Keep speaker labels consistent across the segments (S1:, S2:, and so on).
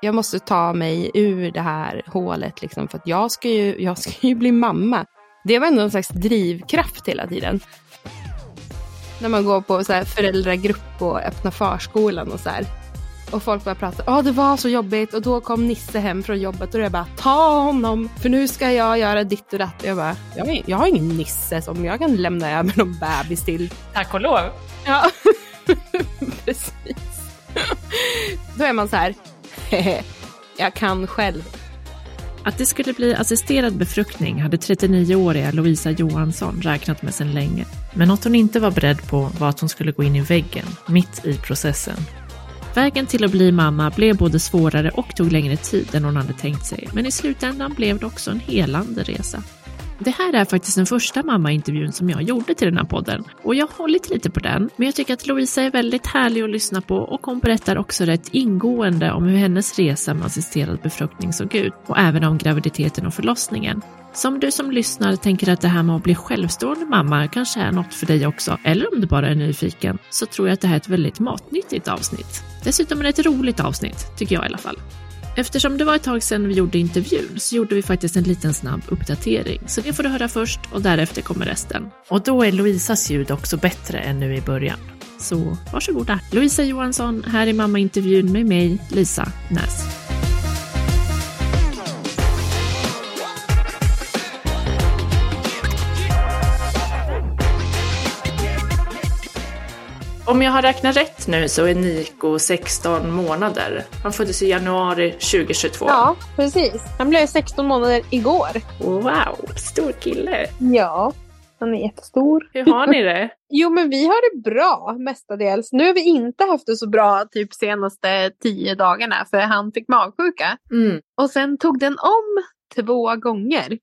S1: jag måste ta mig ur det här hålet liksom, för att jag ska, ju, jag ska ju bli mamma. Det var ändå en slags drivkraft hela tiden. När man går på så här föräldragrupp och öppna förskolan och så här. Och folk börjar prata, ja det var så jobbigt och då kom Nisse hem från jobbet och jag bara, ta honom för nu ska jag göra ditt och datt. Jag bara, jag har, jag har ingen Nisse som jag kan lämna över någon bebis till.
S2: Tack och lov.
S1: Ja, precis. Då är man så här, jag kan själv.
S3: Att det skulle bli assisterad befruktning hade 39-åriga Lovisa Johansson räknat med sedan länge. Men något hon inte var beredd på var att hon skulle gå in i väggen, mitt i processen. Vägen till att bli mamma blev både svårare och tog längre tid än hon hade tänkt sig, men i slutändan blev det också en helande resa. Det här är faktiskt den första mammaintervjun som jag gjorde till den här podden och jag har hållit lite på den. Men jag tycker att Lovisa är väldigt härlig att lyssna på och hon berättar också rätt ingående om hur hennes resa med assisterad befruktning såg ut och även om graviditeten och förlossningen. Så om du som lyssnar tänker att det här med att bli självstående mamma kanske är något för dig också, eller om du bara är nyfiken, så tror jag att det här är ett väldigt matnyttigt avsnitt. Dessutom är det ett roligt avsnitt, tycker jag i alla fall. Eftersom det var ett tag sedan vi gjorde intervjun så gjorde vi faktiskt en liten snabb uppdatering. Så det får du höra först och därefter kommer resten. Och då är Louisas ljud också bättre än nu i början. Så varsågoda. Louisa Johansson här i mammaintervjun med mig, Lisa Näs. Om jag har räknat rätt nu så är Niko 16 månader. Han föddes i januari 2022.
S4: Ja, precis. Han blev 16 månader igår.
S3: Wow, stor kille.
S4: Ja, han är jättestor.
S3: Hur har ni det?
S4: Jo, men vi har det bra mestadels. Nu har vi inte haft det så bra typ senaste tio dagarna för han fick magsjuka.
S3: Mm.
S4: Och sen tog den om två gånger.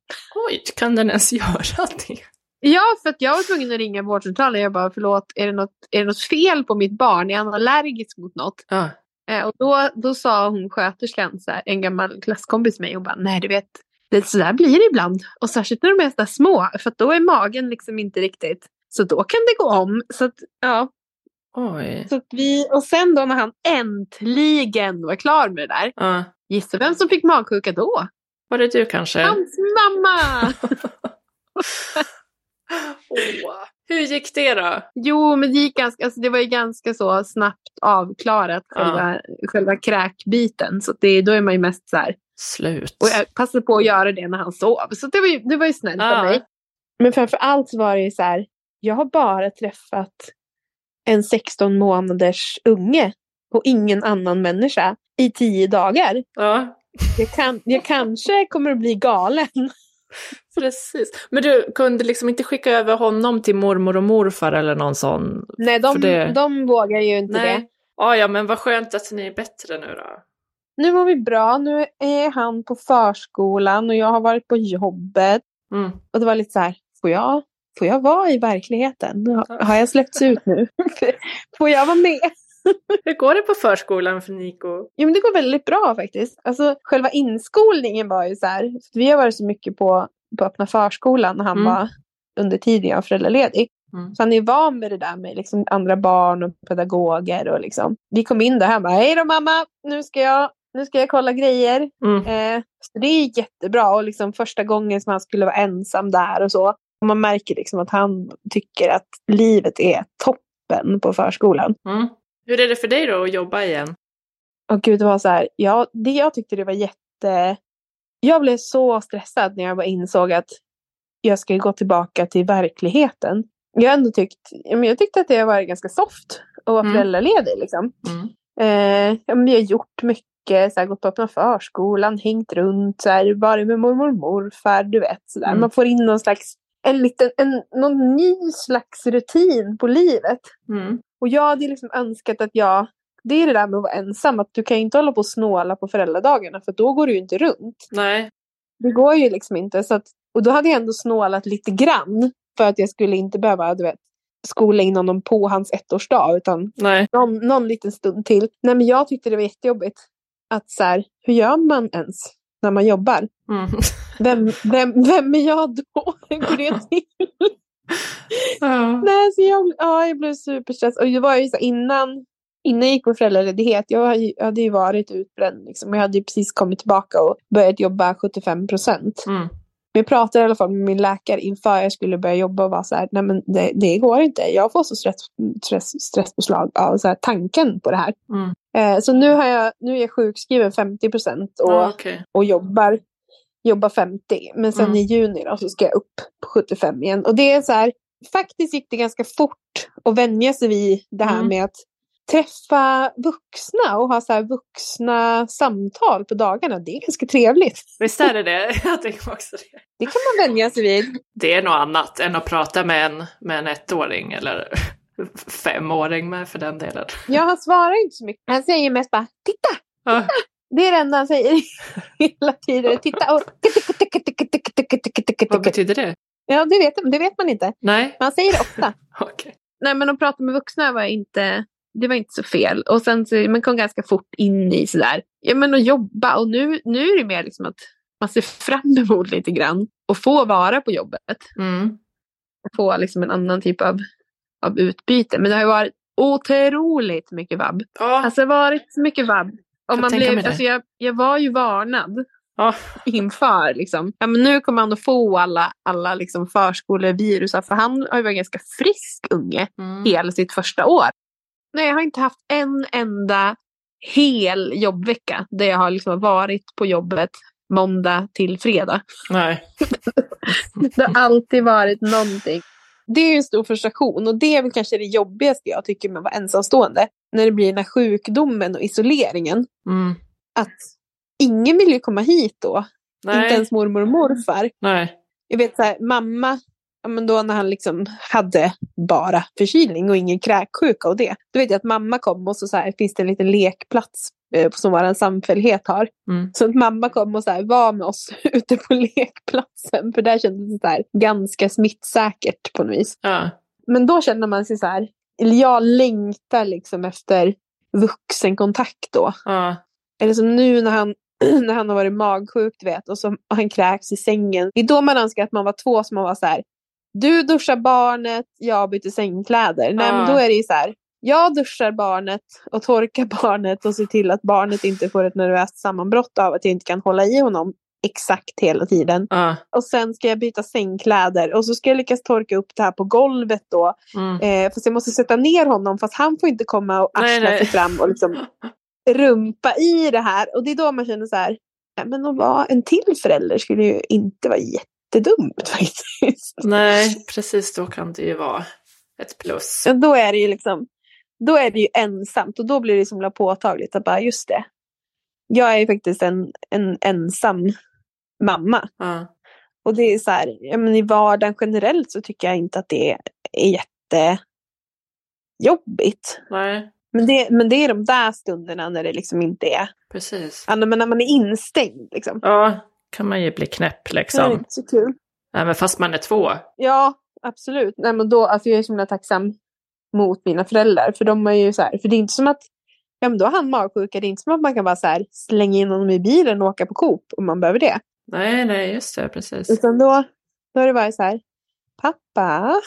S3: Oj, kan den ens göra det?
S4: Ja, för att jag var tvungen att ringa vårdcentralen. Jag bara, förlåt, är det något, är det något fel på mitt barn? Är han allergisk mot något?
S3: Ja.
S4: Eh, och då, då sa hon sköterskan, så här, en gammal klasskompis med mig, och bara, nej du vet, det så där blir det ibland. Och särskilt när de är så små, för då är magen liksom inte riktigt, så då kan det gå om. Så att, ja.
S3: Oj.
S4: Så att vi, och sen då när han äntligen var klar med det där,
S3: Ja.
S4: gissa vem som fick magsjuka då?
S3: Var det du kanske?
S4: Hans mamma!
S3: Åh. Hur gick det då?
S4: Jo, men det, gick ganska, alltså det var ju ganska så snabbt avklarat,
S3: Ja.
S4: själva, själva kräkbiten. Så det, då är man ju mest så här.
S3: Slut.
S4: Och jag passade på att göra det när han sov. Så det var ju, det var ju snällt
S3: Ja.
S4: av mig. Men framför allt var det ju så här. Jag har bara träffat en 16 månaders unge och ingen annan människa i tio dagar.
S3: Ja,
S4: Jag, kan, jag kanske kommer att bli galen.
S3: precis. Men du kunde liksom inte skicka över honom till mormor och morfar eller någon sån?
S4: Nej, de,
S3: det-
S4: de vågar ju inte det.
S3: Nej. Ja, men vad skönt att ni är bättre nu då.
S4: Nu mår vi bra. Nu är han på förskolan och jag har varit på jobbet.
S3: Mm.
S4: Och det var lite så här, får jag, får jag vara i verkligheten? Har jag släppts ut nu? får jag vara med?
S3: Hur går det på förskolan för Niko?
S4: Jo men det går väldigt bra faktiskt. Alltså själva inskolningen var ju så här. Vi har varit så mycket på, på öppna förskolan när han
S3: Mm.
S4: var under tiden jag var föräldraledig.
S3: Mm.
S4: Så han är van med det där med liksom andra barn och pedagoger. Och liksom. Vi kom in där och han bara, hej då mamma, nu ska jag, nu ska jag kolla grejer.
S3: Mm.
S4: Eh, så det är jättebra och liksom första gången som han skulle vara ensam där och så. Och man märker liksom att han tycker att livet är toppen på förskolan.
S3: Mm. Hur är det för dig då att jobba igen?
S4: Och gud, det var så här, ja, det jag tyckte det var jätte... Jag blev så stressad när jag bara insåg att jag skulle gå tillbaka till verkligheten. Jag ändå tyckt, jag tyckte att det var ganska soft att vara
S3: Mm.
S4: föräldraledig liksom.
S3: Mm.
S4: Eh, ja, men vi har gjort mycket, så här, gått på öppna förskolan, hängt runt, så här, varit med mormor och morfar, du vet. Så.
S3: Mm.
S4: Man får in någon slags, en liten, en, någon ny slags rutin på livet.
S3: Mm.
S4: Och jag hade liksom önskat att jag, det är det där med att vara ensam, att du kan ju inte hålla på och snåla på föräldradagarna för då går du ju inte runt.
S3: Nej.
S4: Det går ju liksom inte. Så att, och då hade jag ändå snålat lite grann för att jag skulle inte behöva, du vet, skola in honom på hans ettårsdag utan
S3: Nej.
S4: någon, någon liten stund till. Nej men jag tyckte det var jättejobbigt. Att så här, hur gör man ens när man jobbar?
S3: Mm.
S4: Vem, vem, vem är jag då? Hur går det till?
S3: Ja.
S4: Nej, så jag, ja, jag blev superstressad. Och det var ju så innan, innan jag gick på föräldraledighet, jag jag hade ju varit utbränd. Liksom. Jag hade ju precis kommit tillbaka och börjat jobba 75 procent.
S3: Mm.
S4: Men jag pratade i alla fall med min läkare inför jag skulle börja jobba och var så här, nej men det, det går inte. Jag får så stress, stress, stresspåslag av så här, tanken på det här.
S3: Mm.
S4: Eh, så nu, har jag, nu är jag sjukskriven 50 procent och,
S3: Ja, okej.
S4: och jobbar, jobbar 50. Men sen
S3: Mm.
S4: i juni då, så ska jag upp på 75 igen. Och det är så här, faktiskt gick det ganska fort att vänja sig vid det här
S3: Mm.
S4: med att träffa vuxna och ha så vuxna samtal på dagarna. Det är ganska trevligt.
S3: Visst är det det? Jag tänker också det.
S4: Det kan man vänja sig vid.
S3: Det är något annat än att prata med en, med en ettåring eller femåring med för den delen.
S4: Ja, han svarar inte så mycket. Han säger mest bara titta!
S3: Ja.
S4: Det är det enda han säger hela tiden. Titta! Och...
S3: Vad betyder det?
S4: Ja, det vet, det vet man inte.
S3: Nej,
S4: Men han säger det ofta.
S3: okej.
S4: Nej, men att prata med vuxna var inte, det var inte så fel. Och sen så, man kom ganska fort in i sådär, ja men att jobba. Och nu, nu är det mer liksom att man ser fram emot lite grann och få vara på jobbet.
S3: Mm.
S4: Få liksom en annan typ av, av utbyte. Men det har ju varit otroligt mycket vabb.
S3: Ja,
S4: Alltså det har varit så mycket vabb. Och man blev, alltså jag, jag var ju varnad
S3: ja.
S4: inför. Liksom. Ja, men nu kommer han att få alla, alla liksom förskolevirus. För han har ju varit en ganska frisk unge
S3: Mm.
S4: hela sitt första år. Nej, jag har inte haft en enda hel jobbvecka där jag har liksom varit på jobbet måndag till fredag.
S3: Nej.
S4: Det har alltid varit någonting. Det är en stor frustration och det är väl kanske det jobbigaste jag tycker med att vara ensamstående. När det blir den här sjukdomen och isoleringen.
S3: Mm.
S4: Att ingen vill ju komma hit då. Inte
S3: Nej.
S4: ens mormor och morfar.
S3: Nej.
S4: Jag vet så här, mamma, ja, men då när han liksom hade bara förkylning och ingen kräksjuka och det. Då vet jag att mamma kom och så, så här, finns det en liten lekplats eh, som vår samfällighet har.
S3: Mm.
S4: Så att mamma kom och så här, var med oss ute på lekplatsen. För där kändes det så här, ganska smittsäkert på något vis.
S3: Ja.
S4: Men då känner man sig så här, jag längtar liksom efter vuxenkontakt då.
S3: Ja.
S4: Eller som nu när han, när han har varit magsjuk, du vet, och, så, och han kräks i sängen. Det är då man önskar att man var två som man var så här. Du duschar barnet, jag byter sängkläder. Nej, men
S3: Ah.
S4: då är det ju så här. Jag duschar barnet och torkar barnet och ser till att barnet inte får ett nervöst sammanbrott av att jag inte kan hålla i honom exakt hela tiden.
S3: Ja.
S4: Och sen ska jag byta sängkläder och så ska jag lyckas torka upp det här på golvet då.
S3: Mm.
S4: Eh, fast jag måste sätta ner honom fast han får inte komma och
S3: Nej,
S4: arsla
S3: nej.
S4: sig fram och liksom rumpa i det här. Och det är då man känner så här, nej, men att vara en till förälder skulle ju inte vara jättedumt faktiskt.
S3: Nej, precis då kan det ju vara ett plus.
S4: Ja, då är det ju liksom, då är det ju ensamt och då blir det så himla påtagligt att bara just det. Jag är ju faktiskt en, en ensam mamma.
S3: Ja.
S4: Och det är så här, ja, men i vardagen generellt så tycker jag inte att det är, jättejobbigt.
S3: Nej,
S4: Men det, men det är de där stunderna när det liksom inte är,
S3: precis.
S4: ja, men när man är instängd. Liksom.
S3: Ja, kan man ju bli knäpp
S4: Det är
S3: liksom.
S4: inte så kul.
S3: Även fast man är två.
S4: Ja, absolut. Nej, men då, alltså jag är så himla tacksam mot mina föräldrar. För de är ju så här, för det är inte som att, ja men då har han magsjuka. Det är inte som att man kan bara så här, slänga in honom i bilen och åka på Coop om man behöver det.
S3: Nej, nej, just det, precis.
S4: Utan då, då har det varit så här, pappa,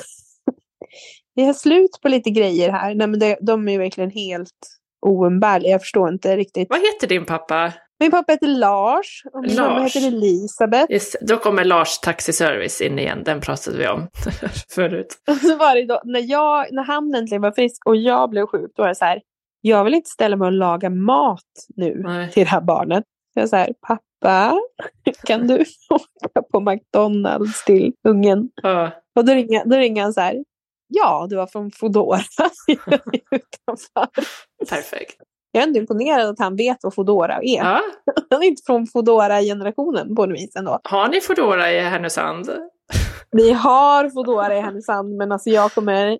S4: vi har slut på lite grejer här. Nej men det, de är ju verkligen helt oumbärliga. Jag förstår inte riktigt.
S3: Vad heter din pappa?
S4: Min pappa heter Lars och min mamma
S3: Lars.
S4: heter Elisabeth.
S3: Just, då kommer Lars taxiservice in igen, den pratade vi om förut.
S4: Och så var det då, när, jag, när han äntligen var frisk och jag blev sjuk, då var det så här, jag vill inte ställa mig och laga mat nu
S3: Nej.
S4: till det här barnet. Så jag så här, pappa, kan du åka på McDonalds till ungen?
S3: Ja,
S4: Och då ringer, då ringer han så här, ja, du var från Foodora utanför.
S3: perfekt.
S4: Jag är ändå imponerad att han vet vad Foodora är.
S3: Ja.
S4: Han är inte från Foodora-generationen på något vis ändå.
S3: Har ni Foodora i Härnösand?
S4: Vi har Foodora i Härnösand men alltså jag kommer,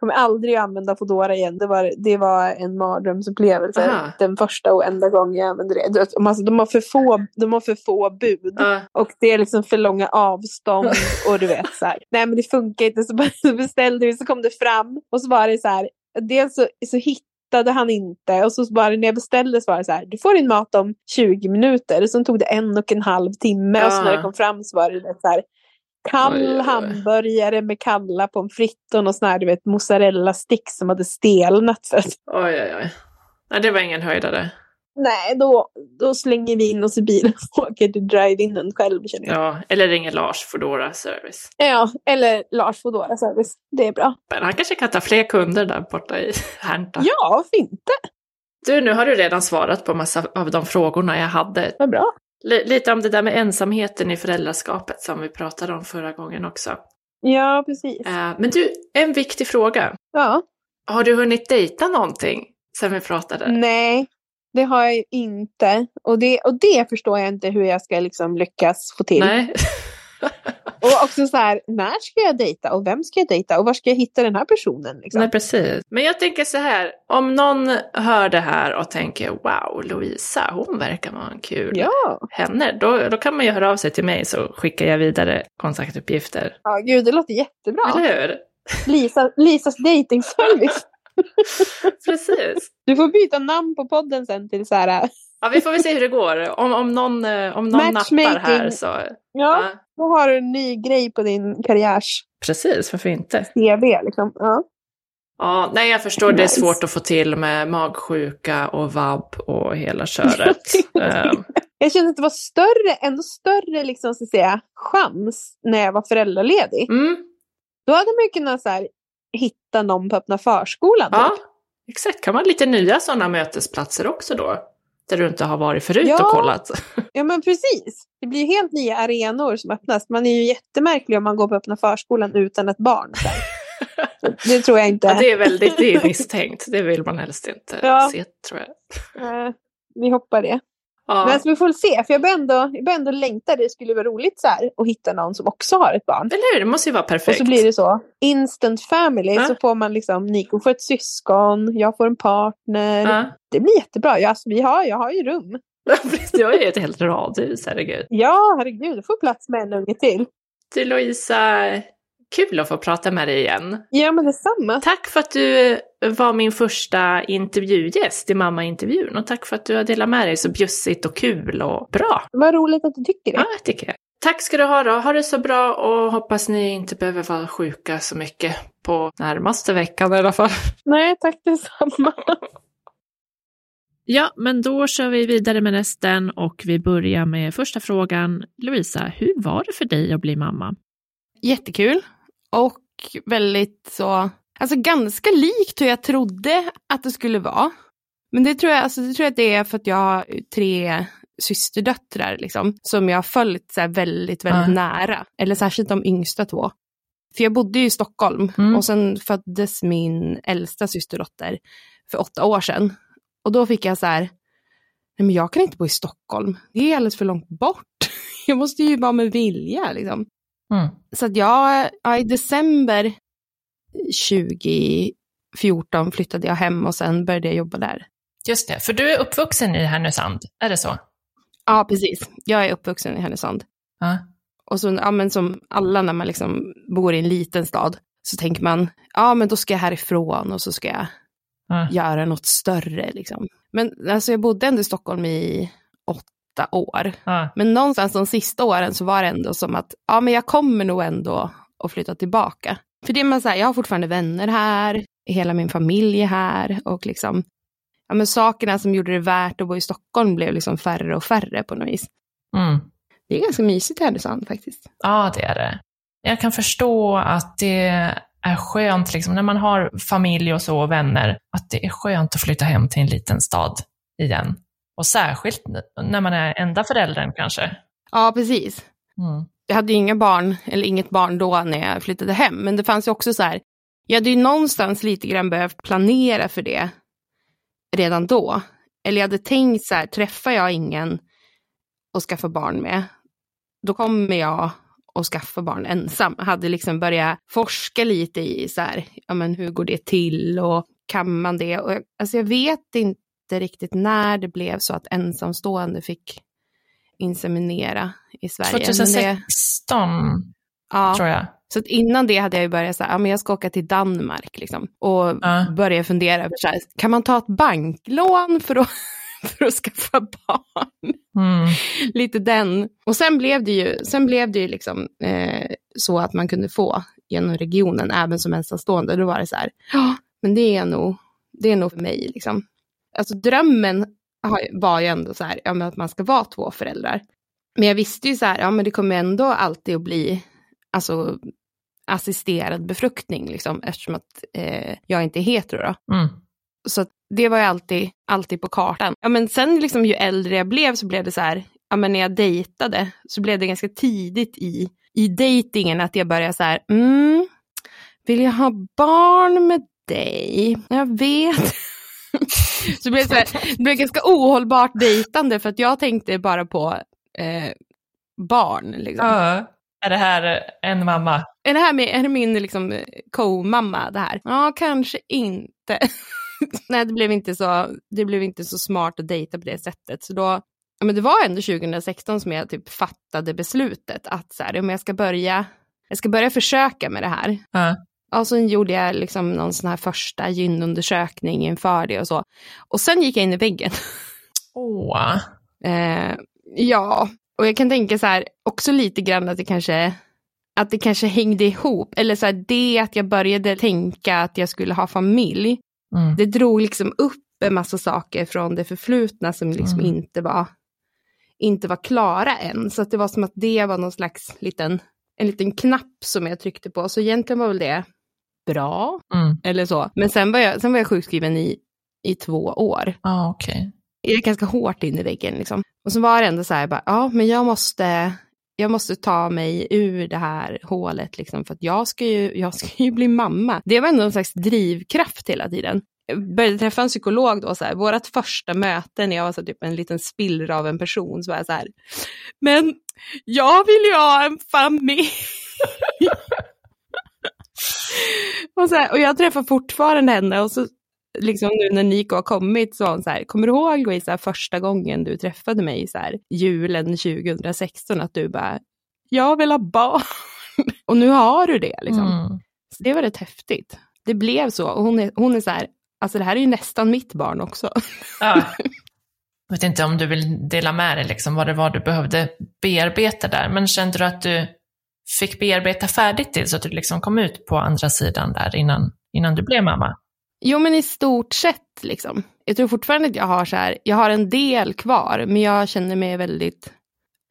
S4: kommer aldrig att använda Foodora igen. Det var, det var en mardrömsupplevelse.
S3: Aha.
S4: Den första och enda gången jag använde det. Alltså, de, har för få, de har för få bud.
S3: Ja.
S4: Och det är liksom för långa avstånd. Och du vet så här. Nej men det funkar inte. Så, beställde vi så kom det fram. Och så var det så här. Dels så, så hittade han inte. Och så bara när jag beställde så var det så här. Du får din mat om 20 minuter. Sen tog det en och en halv timme. Och så när
S3: Ah.
S4: det kom fram så var det så här.
S5: Kall
S3: Oj, oj,
S5: hamburgare med kalla pommes frites och någon sån här, du vet, mozzarella stick som hade stelnat. För att,
S3: Oj, oj, oj. Nej, det var ingen höjdare.
S5: nej, då, då slänger vi in oss i bilen och åker till drive-inen själv känner jag.
S3: Ja, eller ringer Lars Foodora Service.
S5: Ja, eller Lars Foodora Service. Det är bra.
S3: Men han kanske kan ta fler kunder där borta i Härnta.
S5: Ja, varför inte?
S3: Du, nu har du redan svarat på massa av de frågorna jag hade.
S5: Vad bra.
S3: Lite om det där med ensamheten i föräldraskapet som vi pratade om förra gången också.
S5: Ja, precis.
S3: Eh, men du, en viktig fråga.
S5: Ja.
S3: Har du hunnit dejta någonting sen vi pratade?
S5: Nej, det har jag ju inte. Och det, och det förstår jag inte hur jag ska liksom lyckas få till.
S3: Nej.
S5: Och också så här, när ska jag dejta och vem ska jag dejta och var ska jag hitta den här personen? Liksom?
S3: Nej, precis. Men jag tänker så här, om någon hör det här och tänker wow, Louisa, hon verkar vara en kul
S5: Ja.
S3: henne, då, då kan man ju höra av sig till mig så skickar jag vidare kontaktuppgifter.
S5: ja, gud det låter jättebra.
S3: Eller hur?
S5: Lisa, Lisas datingservice.
S3: Precis.
S5: Du får byta namn på podden sen till så här.
S3: Ja, vi får väl se hur det går. Om, om någon, eh, om någon nappar här så...
S5: Ja,
S3: Ja,
S5: då har du en ny grej på din karriärs
S3: precis, varför inte?
S5: CV liksom. Ja.
S3: Ja, nej, jag förstår det är
S5: Nice.
S3: svårt att få till med magsjuka och vab och hela köret. Ehm,
S5: Jag kände att det var större, ändå större liksom, så att säga, chans när jag var föräldraledig.
S3: mm,
S5: Då hade man ju kunnat så här, hitta någon på öppna förskolan.
S3: ja,
S5: typ.
S3: exakt. Kan man lite nya sådana mötesplatser också då? Där du inte har varit förut
S5: Ja.
S3: och kollat.
S5: ja, men precis. Det blir helt nya arenor som öppnas. Man är ju jättemärklig om man går på öppna förskolan utan ett barn. Det tror jag inte.
S3: Ja, det är väldigt det är misstänkt. Det vill man helst inte
S5: Ja.
S3: se, tror jag.
S5: Vi hoppar det.
S3: Ja.
S5: Men alltså, vi får se. För jag börjar ändå, jag börjar ändå längta. Det skulle vara roligt så här, att hitta någon som också har ett barn.
S3: Eller hur? Det måste ju vara
S5: Och
S3: perfekt.
S5: så blir det så. Instant family.
S3: Ja.
S5: Så får man liksom, Nico får ett syskon, jag får en partner.
S3: Ja.
S5: Det blir jättebra. Ja, alltså, vi har, jag har ju rum.
S3: Jag har ju ett helt radhus, herregud.
S5: Ja, herregud. Du får plats med en unge till.
S3: Du Louisa, kul att få prata med dig igen.
S5: Ja, men detsamma.
S3: Tack för att du var min första intervjugäst i mammaintervjun och tack för att du har delat med dig så bjussigt och kul och bra.
S5: Vad roligt att du tycker det.
S3: Ja, jag tycker jag. Tack ska du ha då. Ha det så bra och hoppas ni inte behöver vara sjuka så mycket på närmaste veckan i alla fall.
S5: Nej, tack detsamma.
S3: Ja, men då kör vi vidare med resten och vi börjar med första frågan. Lovisa, hur var det för dig att bli mamma?
S4: Jättekul. Och väldigt så, alltså ganska likt hur jag trodde att det skulle vara. Men det tror jag, alltså det tror jag att det är för att jag har tre systerdöttrar liksom, som jag har följt så väldigt, väldigt
S3: Ja.
S4: nära. Eller särskilt de yngsta två. För jag bodde ju i Stockholm
S3: Mm.
S4: och sen föddes min äldsta systerdotter för åtta år sedan. Och då fick jag så här, nej men jag kan inte bo i Stockholm, det är alldeles för långt bort. Jag måste ju vara med vilja liksom. Så att jag, ja, i december 2014 flyttade jag hem och sen började jag jobba där.
S3: Just det, för du är uppvuxen i Härnösand, är det så?
S4: Ja, precis. Jag är uppvuxen i Härnösand.
S3: Ja.
S4: Och så, ja, men som alla när man liksom bor i en liten stad så tänker man, ja men då ska jag härifrån och så ska jag
S3: Ja.
S4: göra något större liksom. Men alltså jag bodde ändå i Stockholm i åtta år.
S3: Ja.
S4: Men någonstans de sista åren så var det ändå som att, ja men jag kommer nog ändå att flytta tillbaka. För det man säger, jag har fortfarande vänner här, hela min familj är här och liksom, ja men sakerna som gjorde det värt att bo i Stockholm blev liksom färre och färre på något vis.
S3: Mm.
S4: Det är ganska mysigt i Härnösand faktiskt.
S3: Ja, det är det. Jag kan förstå att det är skönt, liksom, när man har familj och så och vänner, att det är skönt att flytta hem till en liten stad igen. Och särskilt när man är enda föräldern kanske.
S4: Ja, precis.
S3: Mm.
S4: Jag hade ju inga barn, eller inget barn då när jag flyttade hem, men det fanns ju också så här, jag hade ju någonstans lite grann behövt planera för det redan då. Eller jag hade tänkt så här, träffar jag ingen att skaffa barn med, då kommer jag att skaffa barn ensam. Jag hade liksom börjat forska lite i så här, ja men hur går det till och kan man det? Och jag, alltså jag vet inte riktigt när det blev så att ensamstående fick inseminera i Sverige. Men det,
S3: 2016,
S4: ja.
S3: tror jag.
S4: Så innan det hade jag ju börjat säga, ja men jag ska åka till Danmark liksom. Och
S3: Ja.
S4: börja fundera över så här, kan man ta ett banklån för att, för att skaffa barn.
S3: Mm.
S4: Lite den. Och sen blev det ju, sen blev det ju liksom eh, så att man kunde få genom regionen, även som ensamstående. Då var det så här, ja, men det är nog, det är nog för mig liksom. Alltså drömmen var ju ändå så här, ja, men att man ska vara två föräldrar. Men jag visste ju så här, ja men det kommer ändå alltid att bli, alltså assisterad befruktning, liksom, eftersom att eh, jag inte är hetero. Då.
S3: Mm.
S4: Så det var ju alltid, alltid på kartan. Ja, men sen liksom, ju äldre jag blev så blev det så här, ja, men när jag dejtade så blev det ganska tidigt i, i dejtingen att jag började så här, mm, vill jag ha barn med dig? Jag vet. så det blev, så här, det blev ganska ohållbart dejtande för att jag tänkte bara på eh, barn. Liksom.
S3: Ja. Är det här en mamma?
S4: Är det här med, är det min liksom, co-mamma det här? Ja, kanske inte. Nej, det blev inte, så, det blev inte så smart att dejta på det sättet. Så då, ja, men det var ändå 2016 som jag typ fattade beslutet att så här, om jag ska börja, jag ska börja försöka med det här.
S3: Ja.
S4: Och så gjorde jag liksom någon sån här första gynundersökning inför det och så. Och sen gick jag in i väggen.
S3: Åh.
S4: Eh, ja, och jag kan tänka så här också lite grann att det kanske att det kanske hängde ihop. Eller så här, det att jag började tänka att jag skulle ha familj.
S3: Mm.
S4: Det drog liksom upp en massa saker från det förflutna som liksom
S3: Mm.
S4: inte, var, inte var klara än. Så att det var som att det var någon slags liten, en liten knapp som jag tryckte på. Så egentligen var väl det bra,
S3: Mm.
S4: eller så. Men sen var jag, sen var jag sjukskriven i, i två år.
S3: Ah, okej.
S4: Jag är ganska hårt in i väggen liksom. Och så var det ändå så här, bara, ja men jag måste, jag måste ta mig ur det här hålet liksom, för att jag ska ju, jag ska ju bli mamma. Det var ändå en slags drivkraft hela tiden. Jag började träffa en psykolog då, så här, vårat första möte när jag var så typ en liten spillra av en person, så var jag så här, men jag vill ju ha en familj. och, så här, och jag träffar fortfarande henne och så liksom nu när Nico har kommit så var hon så här, kommer du ihåg Louisa första gången du träffade mig så här, julen 2016 att du bara, jag vill ha barn. och nu har du det liksom.
S3: Mm.
S4: Så det var rätt häftigt. Det blev så och hon är, hon är så här, alltså det här är ju nästan mitt barn också.
S3: Ja. Jag vet inte om du vill dela med dig liksom vad det var du behövde bearbeta där, men kände du att du fick bearbeta färdigt det så att du liksom kom ut på andra sidan där innan, innan du blev mamma?
S4: Jo men i stort sett liksom. Jag tror fortfarande att jag har så här, jag har en del kvar men jag känner mig väldigt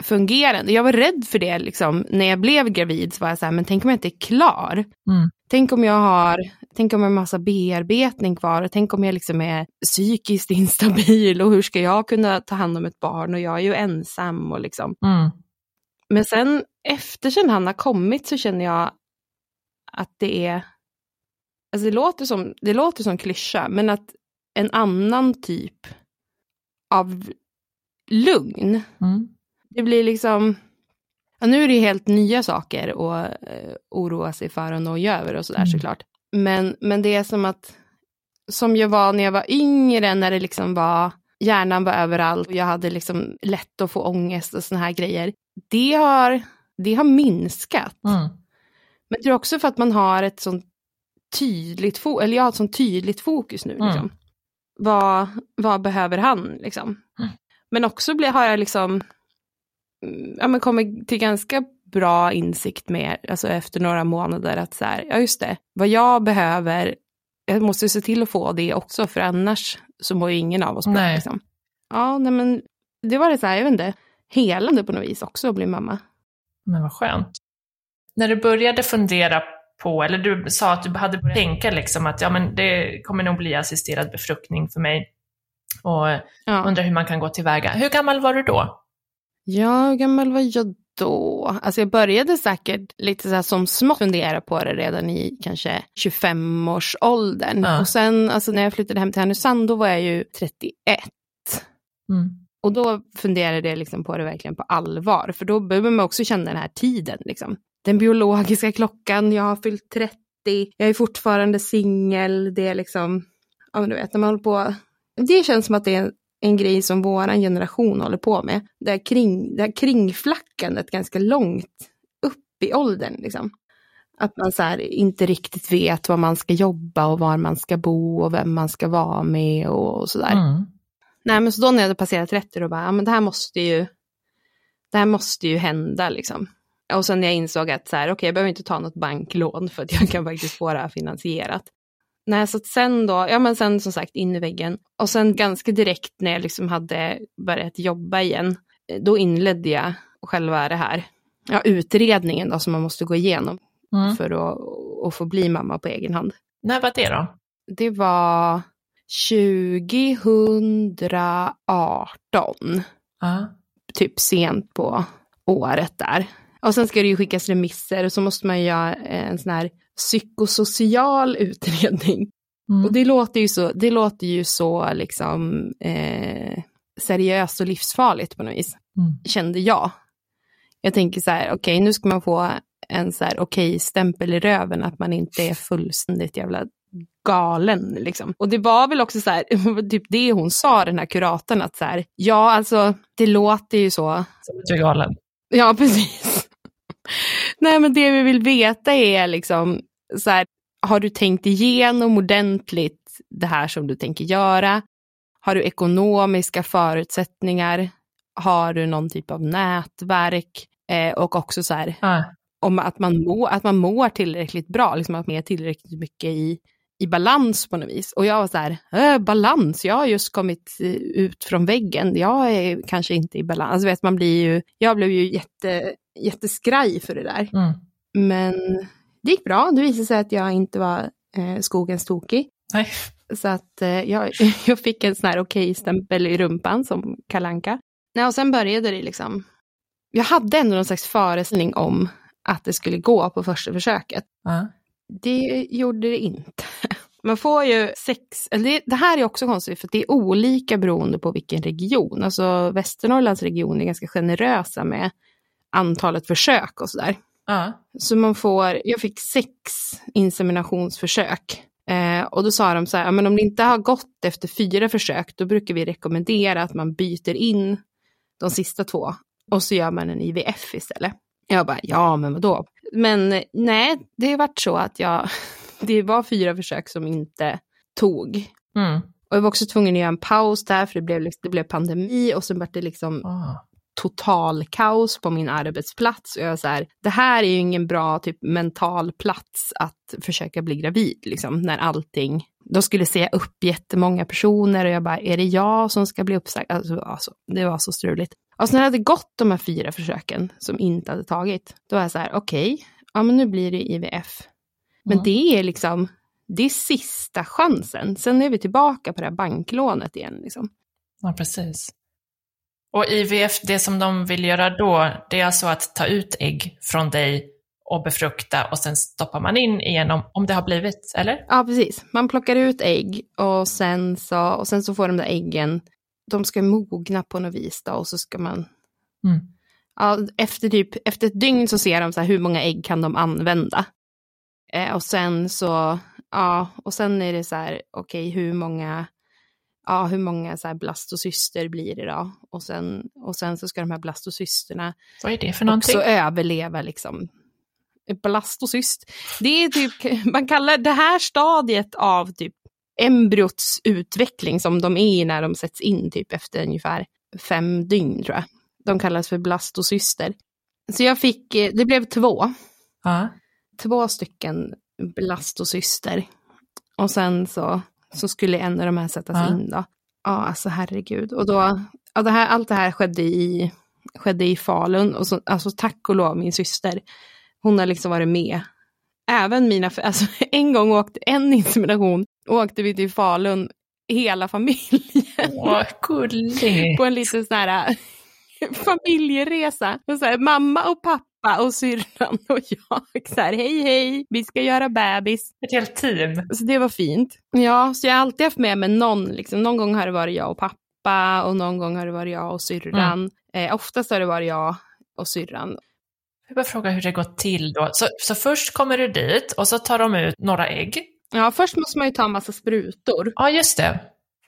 S4: fungerande. Jag var rädd för det liksom när jag blev gravid så var jag så här, men tänk om jag inte är klar.
S3: Mm.
S4: Tänk om jag har, tänk om jag har massa bearbetning kvar och tänk om jag liksom är psykiskt instabil och hur ska jag kunna ta hand om ett barn och jag är ju ensam och liksom.
S3: Mm.
S4: Men sen efter sen han har kommit så känner jag att det är, alltså det låter som, det låter som klyscha, men att en annan typ av lugn.
S3: Mm.
S4: Det blir liksom, ja, nu är det helt nya saker att eh, oroa sig för och noja över och sådär
S3: Mm.
S4: såklart. Men, men det är som att, som jag var när jag var yngre, när det liksom var, hjärnan var överallt och jag hade liksom lätt att få ångest och sådana här grejer. Det har, det har minskat.
S3: Mm.
S4: Men jag tror också för att man har ett sånt tydligt, fo- eller jag har ett sånt tydligt fokus nu.
S3: Mm.
S4: Liksom. Vad, vad behöver han? Liksom.
S3: Mm.
S4: Men också blir, har jag liksom, mm, ja, men kommit till ganska bra insikt med, alltså efter några månader, att så här, ja just det, vad jag behöver, jag måste se till att få det också, för annars så mår ju ingen av oss bra. Liksom. Ja, nej men det var det så här, jag vet inte, helande på något vis också att bli mamma.
S3: Men vad skönt. När du började fundera på, eller du sa att du hade börjat tänka liksom att ja, men det kommer nog bli assisterad befruktning för mig. Och
S4: Ja.
S3: undrar hur man kan gå tillväga. Hur gammal var du då?
S4: Ja, hur gammal var jag då? Alltså jag började säkert lite så här som smått fundera på det redan i kanske 25-årsåldern.
S3: Ja.
S4: Och sen alltså när jag flyttade hem till Härnösand då var jag ju 31.
S3: Mm.
S4: Och då funderade jag liksom på det verkligen på allvar. För då behöver man också känna den här tiden. Liksom. Den biologiska klockan, jag har fyllt 30, jag är fortfarande singel. Det är liksom, ja men du vet, när man håller på. Det känns som att det är en, en grej som våran generation håller på med. Det här, kring, det här kringflackandet ganska långt upp i åldern. Liksom. Att man så här inte riktigt vet var man ska jobba och var man ska bo och vem man ska vara med och sådär.
S3: Mm.
S4: Nej, men så då när jag hade passerat 30 då bara, ja men det här måste ju, det här måste ju hända liksom. Och sen när jag insåg att så här, okej, okay, jag behöver inte ta något banklån för att jag kan faktiskt få det här finansierat. Nej, så att sen då, ja men sen som sagt in i väggen. Och sen ganska direkt när jag liksom hade börjat jobba igen, då inledde jag själva det här, ja utredningen då som man måste gå igenom mm. för att, att få bli mamma på egen hand.
S3: När var det då?
S4: Det var 2018. Uh. Typ sent på året där. Och sen ska det ju skickas remisser och så måste man göra en sån här psykosocial utredning. Mm. Och det låter ju så, det låter ju så liksom eh, seriöst och livsfarligt på något vis, mm. kände jag. Jag tänker så här, okej okay, nu ska man få en så här okej okay, stämpel i röven att man inte är fullständigt jävla galen. Liksom. Och det var väl också så här, typ det hon sa, den här kuratorn, att så här, ja alltså det låter ju så.
S3: Som att du är galen.
S4: Ja, precis. Nej, men det vi vill veta är liksom, så här, har du tänkt igenom ordentligt det här som du tänker göra? Har du ekonomiska förutsättningar? Har du någon typ av nätverk? Eh, och också så här, ah. om att man, må, att man mår tillräckligt bra, liksom att man är tillräckligt mycket i, i balans på något vis. Och jag var så här, äh, balans, jag har just kommit eh, ut från väggen, jag är kanske inte i balans. Alltså vet, man blir ju, jag blev ju jätte, jätteskraj för det där. Mm. Men det gick bra, det visade sig att jag inte var eh, skogens tokig.
S3: Nej.
S4: Så att eh, jag, jag fick en sån här okej-stämpel i rumpan som kalanka. Nej, och sen började det liksom. Jag hade ändå någon slags föreställning om att det skulle gå på första försöket. Uh. Det gjorde det inte. Man får ju sex, det, det, här är också konstigt för det är olika beroende på vilken region. Alltså Västernorrlands region är ganska generösa med antalet försök och sådär. Uh. Så man får, jag fick sex inseminationsförsök. Eh, och då sa de så här, men om det inte har gått efter fyra försök, då brukar vi rekommendera att man byter in de sista två och så gör man en IVF istället. Jag bara, ja men vadå? Men nej, det har varit så att jag, det var fyra försök som inte tog. Mm. Och jag var också tvungen att göra en paus där, för det blev, liksom, det blev pandemi och sen var det liksom ah total kaos på min arbetsplats. Och jag är så här, det här är ju ingen bra typ mental plats att försöka bli gravid, liksom, när allting, de skulle säga upp jättemånga personer och jag bara, är det jag som ska bli uppsagd? Alltså, alltså, det var så struligt. Och sen när det hade gått de här fyra försöken som inte hade tagit, då var jag så här, okej, okay, ja men nu blir det IVF. Men mm. det är liksom, det är sista chansen. Sen är vi tillbaka på det här banklånet igen. Liksom.
S3: Ja, precis. Och IVF, det som de vill göra då, det är alltså att ta ut ägg från dig och befrukta och sen stoppar man in igen om, om det har blivit, eller?
S4: Ja, precis. Man plockar ut ägg och sen så, och sen så får de där äggen, de ska mogna på något vis då och så ska man... Mm. Ja, efter, typ, efter ett dygn så ser de så här, hur många ägg kan de använda. Eh, och sen så, ja, och sen är det så här, okej, okay, hur många ja, hur många så här blastocyster blir det då? Och sen, och sen så ska de här blastocysterna
S3: Vad är det för någonting?
S4: också överleva liksom. Blastocyst, det är typ, man kallar det här stadiet av typ embryots utveckling som de är när de sätts in typ efter ungefär fem dygn tror jag. De kallas för blastocyster. Så jag fick, eh, det blev två. Ja. Två stycken blastocyster. Och sen så så skulle en av de här sättas ja. in då. Ja, alltså herregud. Och då, ja, det här, allt det här skedde i, skedde i Falun. Och så, alltså tack och lov min syster, hon har liksom varit med. Även mina, alltså en gång åkte, en insemination, åkte vi till Falun, hela familjen.
S3: Åh,
S4: På en liten sån här familjeresa. Och så här, mamma och pappa pappa och syrran och jag. Så här, hej hej, vi ska göra bebis.
S3: Ett helt team.
S4: Så det var fint. Ja, så jag har alltid haft med mig någon. Liksom. Någon gång har det varit jag och pappa och någon gång har det varit jag och syrran. Mm. Eh, oftast har det varit jag och syrran.
S3: Jag vill bara fråga hur det går till då. Så, så först kommer du dit och så tar de ut några ägg.
S4: Ja, först måste man ju ta en massa sprutor.
S3: Ja, just det.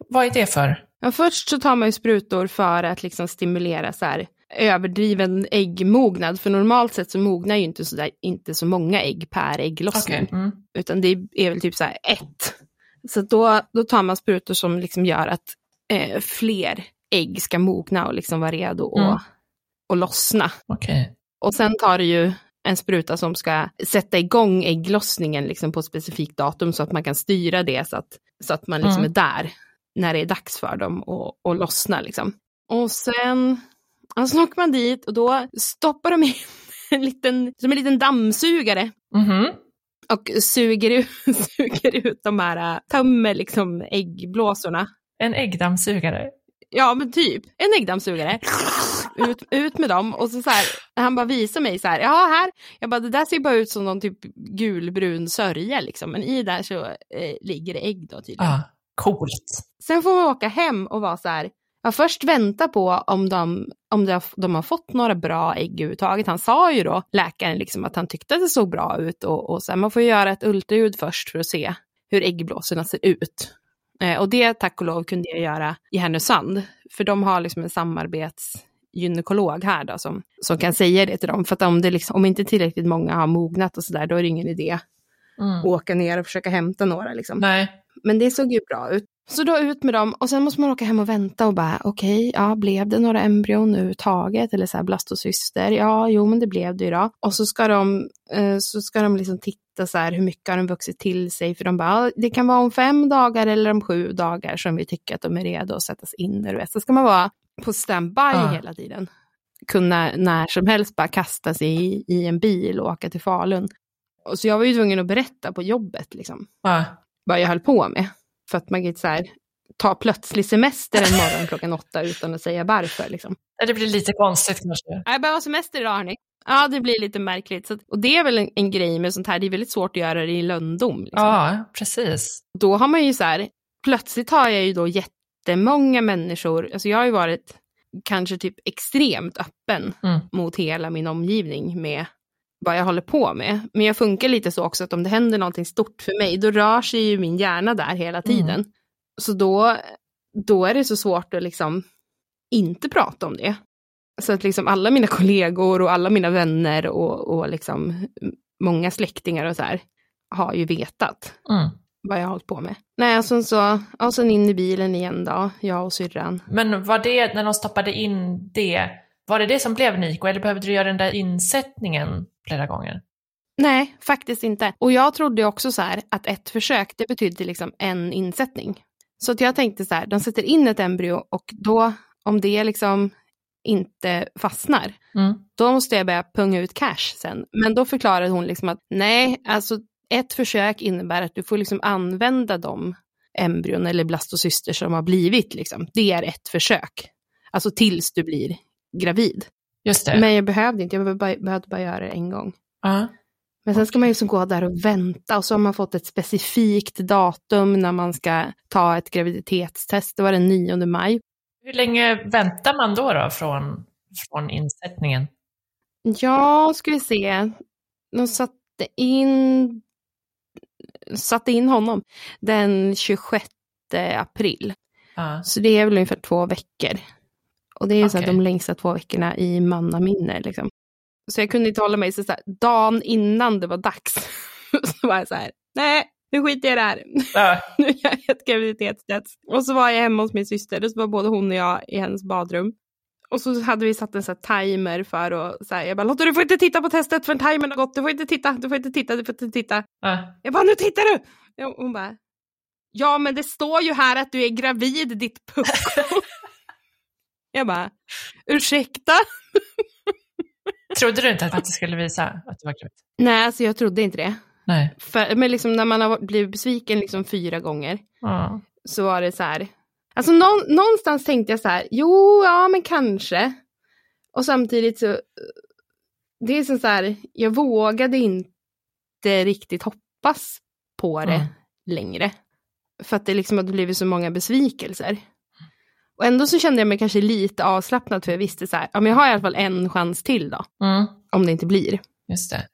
S3: Vad är det för?
S4: Ja, först så tar man ju sprutor för att liksom stimulera så här, överdriven äggmognad. För normalt sett så mognar ju inte så, där, inte så många ägg per ägglossning. Okay. Mm. Utan det är väl typ så här ett. Så då, då tar man sprutor som liksom gör att eh, fler ägg ska mogna och liksom vara redo och,
S3: Mm.
S4: och lossna.
S3: Okej.
S4: Och sen tar det ju en spruta som ska sätta igång ägglossningen liksom på ett specifikt datum så att man kan styra det så att, så att man liksom
S3: Mm.
S4: är där när det är dags för dem att, att lossna. Liksom. Och sen alltså, åker man dit och då stoppar de in en liten, som en liten dammsugare
S3: Mhm.
S4: och suger ut, suger ut de här, äh, tömmer liksom äggblåsorna.
S3: En äggdammsugare.
S4: Ja men typ, en äggdammsugare. Ut, ut med dem och så, så här, han bara visar mig så här, ja här, jag bara det där ser bara ut som någon typ gulbrun sörja liksom, men i där så eh, ligger det ägg då tydligen.
S3: Ah, coolt.
S4: Sen får man åka hem och vara så här, ja, först vänta på om, de, om de, har, de har fått några bra ägg överhuvudtaget. Han sa ju då, läkaren, liksom, att han tyckte att det såg bra ut och, och så här, man får göra ett ultraljud först för att se hur äggblåsorna ser ut. Eh, och det tack och lov kunde jag göra i Härnösand, för de har liksom en samarbetsgynekolog här då som, som kan säga det till dem. För att om, det liksom, om inte tillräckligt många har mognat och sådär, då är det ingen idé
S3: Mm.
S4: att åka ner och försöka hämta några. Liksom.
S3: Nej.
S4: Men det såg ju bra ut. Så då ut med dem och sen måste man åka hem och vänta och bara okej, ja blev det några embryon överhuvudtaget eller så här blastocyster? Ja, jo men det blev det ju då. Och så ska de, eh, så ska de liksom titta så här hur mycket har de vuxit till sig för de bara, det kan vara om fem dagar eller om sju dagar som vi tycker att de är redo att sättas in. Vet. Så ska man vara på standby
S3: Ja.
S4: hela tiden. Kunna när som helst bara kasta sig i, i en bil och åka till Falun. Och så jag var ju tvungen att berätta på jobbet liksom
S3: Ah.
S4: vad jag höll på med. För att man kan så här, ta plötslig semester en morgon klockan åtta utan att säga varför. Liksom.
S3: Det blir lite konstigt kanske.
S4: Jag behöver ha semester idag hörni. Ja, det blir lite märkligt. Så, och det är väl en, en grej med sånt här, det är väldigt svårt att göra det i lönndom. Liksom.
S3: Ja, precis.
S4: Då har man ju så här, plötsligt har jag ju då jättemånga människor, alltså jag har ju varit kanske typ extremt öppen
S3: Mm.
S4: mot hela min omgivning med vad jag håller på med. Men jag funkar lite så också att om det händer någonting stort för mig, då rör sig ju min hjärna där hela tiden. Så då, då är det så svårt att liksom inte prata om det. Så att liksom alla mina kollegor och alla mina vänner och, och liksom många släktingar och så här har ju vetat
S3: Mm.
S4: Vad jag har hållit på med. Nej, och sen så, och sen in i bilen igen då, jag och syrran.
S3: Men var det, när de stoppade in det, var det det som blev Niko eller behövde du göra den där insättningen flera gånger?
S4: Nej, faktiskt inte. Och jag trodde också så här att ett försök, det betydde liksom en insättning. Så att jag tänkte så här, de sätter in ett embryo och då, om det liksom inte fastnar,
S3: Mm.
S4: då måste jag börja punga ut cash sen. Men då förklarade hon liksom att nej, alltså ett försök innebär att du får liksom använda de embryon eller blastocyster som har blivit. Liksom. Det är ett försök. Alltså tills du blir gravid.
S3: Just det.
S4: Men jag behövde inte, jag behövde bara, bara göra det en gång.
S3: Ja.
S4: Men sen ska man ju så gå där och vänta och så har man fått ett specifikt datum när man ska ta ett graviditetstest. Det var den 9 maj.
S3: Hur länge väntar man då, då från, från insättningen?
S4: Ja, ska vi se. De satte in, satte in honom den 26 april.
S3: Ja.
S4: Så det är väl ungefär två veckor. Och det är ju så
S3: Okej.
S4: de längsta två veckorna i mannaminne. Liksom. Så jag kunde inte hålla mig så, så här, dagen innan det var dags. så var jag så här, nej, nu skiter jag i det här.
S3: Ja.
S4: nu gör jag ett graviditetstest. Och så var jag hemma hos min syster, och så var både hon och jag i hennes badrum. Och så hade vi satt en här timer för att, så här, jag bara Lotta du får inte titta på testet för timern har gått, du får inte titta, du får inte titta, du får inte titta.
S3: Ja.
S4: Jag bara, nu tittar du! Och hon bara, ja men det står ju här att du är gravid ditt pucko. jag bara, ursäkta?
S3: Trodde du inte att det skulle visa att du var gravid?
S4: Nej, alltså jag trodde inte det.
S3: Nej.
S4: För, men liksom när man har blivit besviken liksom fyra gånger
S3: Ja.
S4: så var det så här. Alltså någon, någonstans tänkte jag så här, jo, ja men kanske. Och samtidigt så, det är som så här, jag vågade inte riktigt hoppas på det
S3: Mm.
S4: längre. För att det liksom hade blivit så många besvikelser. Och ändå så kände jag mig kanske lite avslappnad för jag visste så här, ja men jag har i alla fall en chans till då,
S3: Mm.
S4: om det inte blir.
S3: Just det.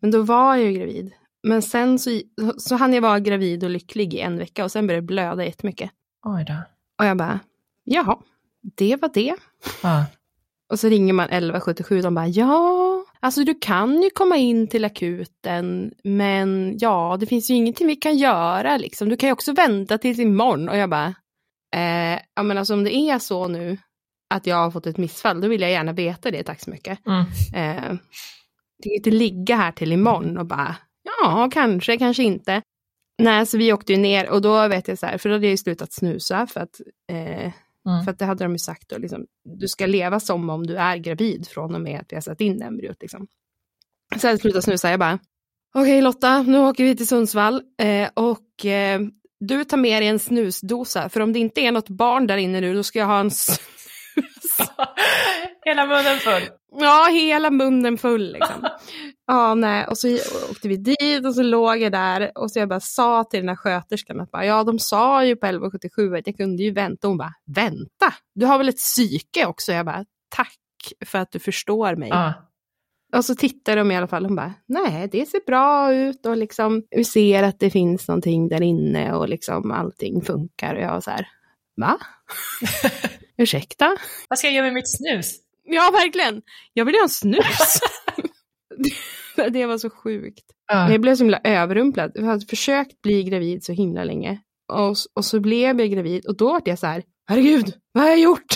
S4: Men då var jag ju gravid. Men sen så, så hann jag vara gravid och lycklig i en vecka och sen började det blöda jättemycket.
S3: Oj då.
S4: Och jag bara, jaha, det var det.
S3: Ja.
S4: Och så ringer man 1177 och de bara, ja, alltså du kan ju komma in till akuten, men ja, det finns ju ingenting vi kan göra liksom. Du kan ju också vänta tills imorgon. Och jag bara, Eh, ja, men alltså om det är så nu att jag har fått ett missfall, då vill jag gärna veta det, tack så mycket.
S3: Mm.
S4: Eh, jag kan inte ligga här till imorgon och bara, ja, kanske, kanske inte. Nej, så vi åkte ju ner och då vet jag så här, för då hade jag ju slutat snusa för att, eh,
S3: Mm.
S4: för att det hade de ju sagt då, liksom, du ska leva som om du är gravid från och med att vi har satt in embryot. Liksom. Så jag slutat snusa, jag bara, okej Lotta, nu åker vi till Sundsvall eh, och eh, du tar med dig en snusdosa, för om det inte är något barn där inne nu, då ska jag ha en.
S3: Hela munnen full.
S4: Ja, hela munnen full liksom. ja, nej, och så åkte vi dit och så låg jag där och så jag bara sa till den här sköterskan att bara, ja, de sa ju på 1177 att jag kunde ju vänta. Hon bara, vänta, du har väl ett psyke också? Jag bara, tack för att du förstår mig.
S3: Ja.
S4: Och så tittar de i alla fall, hon bara, nej, det ser bra ut och liksom, vi ser att det finns någonting där inne och liksom allting funkar. Och jag var så här, va? Ursäkta?
S3: Vad ska jag göra med mitt snus?
S4: Ja, verkligen. Jag vill ju ha en snus. det, var så sjukt.
S3: Ja.
S4: Jag blev så himla överrumplad. Jag hade försökt bli gravid så himla länge. Och, och så blev jag gravid och då var jag så här, herregud, vad har jag gjort?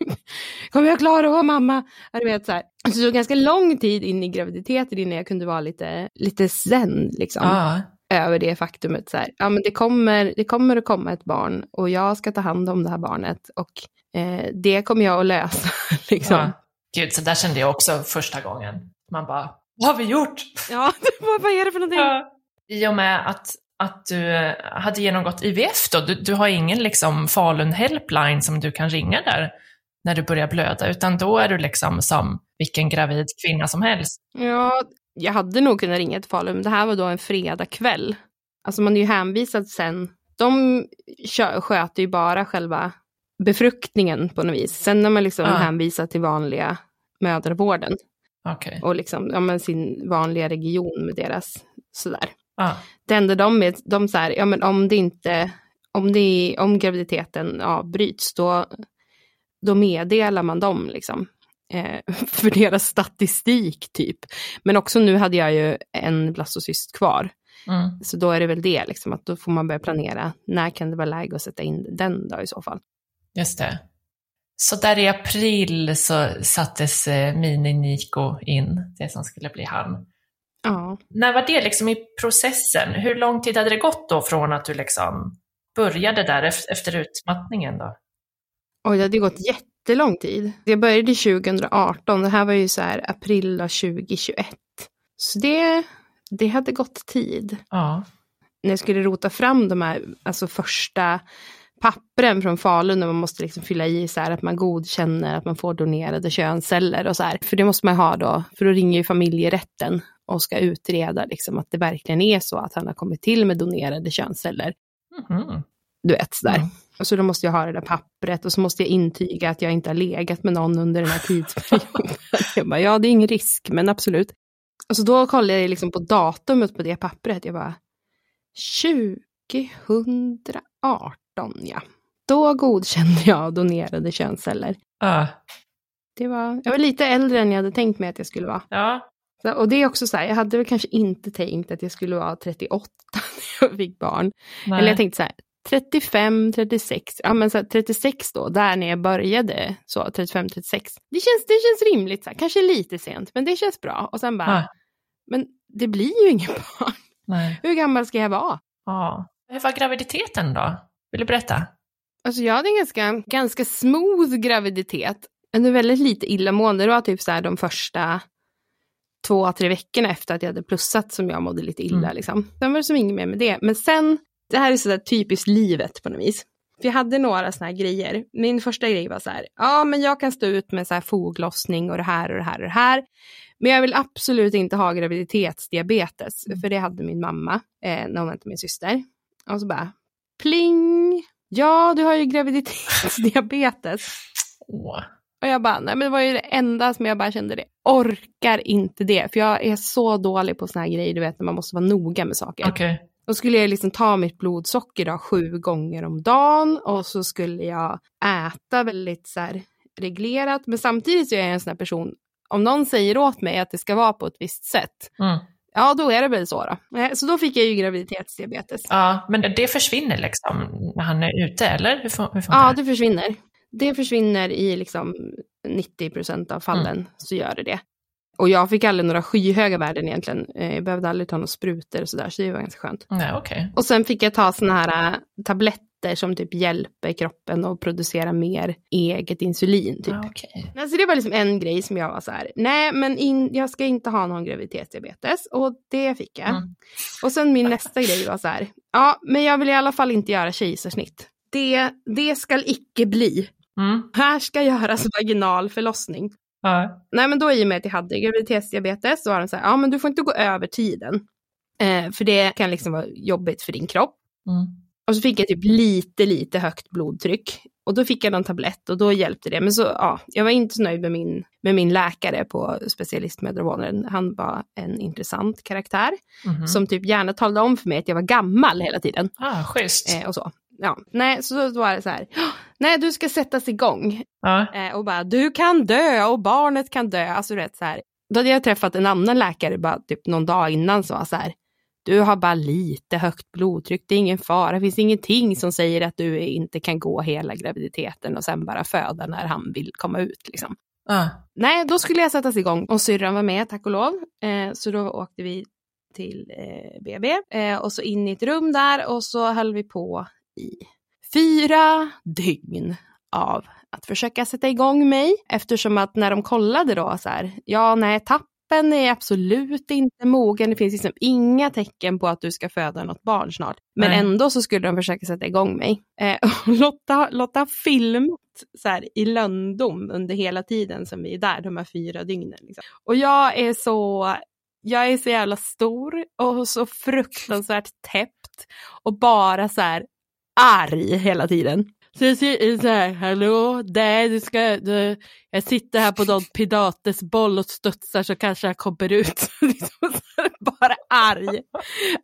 S4: Kommer jag klara att vara mamma? Ja, Du vet, så här. Så det tog ganska lång tid in i graviditeten innan jag kunde vara lite, lite zen liksom,
S3: Ja.
S4: över det faktumet. Så här. Ja, men det, kommer, det kommer att komma ett barn och jag ska ta hand om det här barnet och eh, det kommer jag att lösa. liksom.
S3: ja. Gud, så där kände jag också första gången. Man bara, vad har vi gjort?
S4: Ja, vad, vad är det för någonting?
S3: Ja. I och med att, att du eh, hade genomgått IVF då, du, du har ingen liksom Falun helpline som du kan ringa där när du börjar blöda, utan då är du liksom som vilken gravid kvinna som helst.
S4: Ja, jag hade nog kunnat ringa till Falun, men det här var då en fredagkväll. Alltså man är ju hänvisad sen. De kö- sköter ju bara själva befruktningen på något vis. Sen är man liksom
S3: Ja.
S4: hänvisad till vanliga mödravården
S3: Okej.
S4: och liksom, ja, men sin vanliga region med deras sådär.
S3: Ja.
S4: Det enda de är, de så här, ja men om det inte, om, det, om graviditeten avbryts, då, då meddelar man dem liksom. Eh, för deras statistik typ. Men också nu hade jag ju en blastocyst kvar.
S3: Mm.
S4: Så då är det väl det, liksom, att då får man börja planera. När kan det vara läge att sätta in den då i så fall?
S3: Just det. Så där i april så sattes eh, Mini-Niko in, det som skulle bli han.
S4: Ja.
S3: När var det liksom i processen? Hur lång tid hade det gått då från att du liksom började där ef- efter utmattningen då?
S4: Oj, det hade gått jättelång tid. Jag började 2018, det här var ju så här april av 2021. Så det, det hade gått tid.
S3: Ja.
S4: när jag skulle rota fram de här alltså första pappren från Falun där man måste liksom fylla i så här att man godkänner att man får donerade könsceller och så här. För det måste man ha då, för då ringer ju familjerätten och ska utreda liksom att det verkligen är så att han har kommit till med donerade könsceller.
S3: Mhm.
S4: Du vet sådär.
S3: Mm.
S4: Och så då måste jag ha det där pappret och så måste jag intyga att jag inte har legat med någon under den här tidsperioden. jag bara, ja det är ingen risk, men absolut. Och så då kollade jag liksom på datumet på det pappret. Jag bara, 2018 ja. Då godkände jag donerade könsceller.
S3: Ja.
S4: Det var, jag var lite äldre än jag hade tänkt mig att jag skulle vara.
S3: Ja.
S4: Så, och det är också så här, jag hade väl kanske inte tänkt att jag skulle vara 38 när jag fick barn.
S3: Nej.
S4: Eller jag tänkte så här, 35, 36, ja men så här, 36 då, där när jag började, så 35, 36. Det känns, det känns rimligt, så här, kanske lite sent, men det känns bra. Och sen bara,
S3: Ja.
S4: men det blir ju inget barn.
S3: Nej.
S4: Hur gammal ska jag vara?
S3: Ja. Hur var graviditeten då? Vill du berätta?
S4: Alltså jag hade en ganska, ganska smooth graviditet. Ändå väldigt lite illamående. Det var typ så här de första två, tre veckorna efter att jag hade plussat som jag mådde lite illa.
S3: Mm.
S4: Liksom. Sen var det som inget mer med det. Men sen, det här är sådär typiskt livet på något vis. För jag hade några sådana här grejer. Min första grej var så här, ja men jag kan stå ut med så här foglossning och det här och det här och det här. Men jag vill absolut inte ha graviditetsdiabetes, för det hade min mamma eh, när hon väntade min syster. Och så bara, pling! Ja, du har ju graviditetsdiabetes.
S3: Åh.
S4: Och jag bara, nej men det var ju det enda som jag bara kände, det orkar inte det. För jag är så dålig på såna här grejer, du vet när man måste vara noga med saker.
S3: Okej.
S4: Då skulle jag liksom ta mitt blodsocker då, sju gånger om dagen och så skulle jag äta väldigt så här reglerat. Men samtidigt så är jag en sån här person, om någon säger åt mig att det ska vara på ett visst sätt,
S3: Mm.
S4: Ja då är det väl så då. Eh, Så då fick jag ju graviditetsdiabetes.
S3: Ja, men det försvinner liksom när han är ute, eller? Hur, fun- hur funkar
S4: Ja,
S3: det?
S4: försvinner. Det försvinner i liksom 90 procent av fallen så gör det det. Och jag fick aldrig några skyhöga värden egentligen. Eh, Jag behövde aldrig ta några sprutor och sådär, så det var ganska skönt.
S3: Nej, okej.
S4: Och sen fick jag ta såna här äh, tabletter som typ hjälper kroppen att producera mer eget insulin. Typ.
S3: Ja, okej.
S4: Alltså det var liksom en grej som jag var så här, nej men in, jag ska inte ha någon graviditetsdiabetes. Och det fick jag.
S3: Mm.
S4: Och sen min nästa grej var så här, ja men jag vill i alla fall inte göra kejsarsnitt. Det, det ska icke bli.
S3: Mm.
S4: Här ska göras vaginal förlossning.
S3: Ja.
S4: Nej men då i och med att jag hade graviditetsdiabetes så var de så här, ja men du får inte gå över tiden. Eh, för det kan liksom vara jobbigt för din kropp.
S3: Mm.
S4: Och så fick jag typ lite, lite högt blodtryck. Och då fick jag någon tablett och då hjälpte det. Men så, ja, jag var inte så nöjd med min, med min läkare på specialistmödravården. Han var en intressant karaktär.
S3: Mhm.
S4: Som typ gärna talade om för mig att jag var gammal hela tiden.
S3: Ah, schysst.
S4: Eh, och så. Ja, nej, så då var det så här. Nej, du ska sättas igång.
S3: Ja.
S4: Eh, och bara, du kan dö och barnet kan dö. Alltså du vet så här. Då hade jag träffat en annan läkare bara typ någon dag innan som var så här. Du har bara lite högt blodtryck, det är ingen fara, det finns ingenting som säger att du inte kan gå hela graviditeten och sen bara föda när han vill komma ut. Liksom.
S3: Ja.
S4: Nej, då skulle jag sättas igång och syrran var med, tack och lov. Eh, så då åkte vi till eh, BB eh, och så in i ett rum där och så höll vi på i fyra dygn av att försöka sätta igång mig eftersom att när de kollade då så här, ja nej tappen är absolut inte mogen, det finns liksom inga tecken på att du ska föda något barn snart. Men
S3: Nej.
S4: ändå så skulle de försöka sätta igång mig. Eh, Lotta, Lotta har filmat så här, i lönndom under hela tiden som vi är där, de här fyra dygnen. Liksom. Och jag är så, jag är så jävla stor och så fruktansvärt täppt och bara så här arg hela tiden. Så jag säger så här, hallå, där du ska, du, jag sitter här på någon pilatesboll och studsar så kanske jag kommer ut. Bara arg.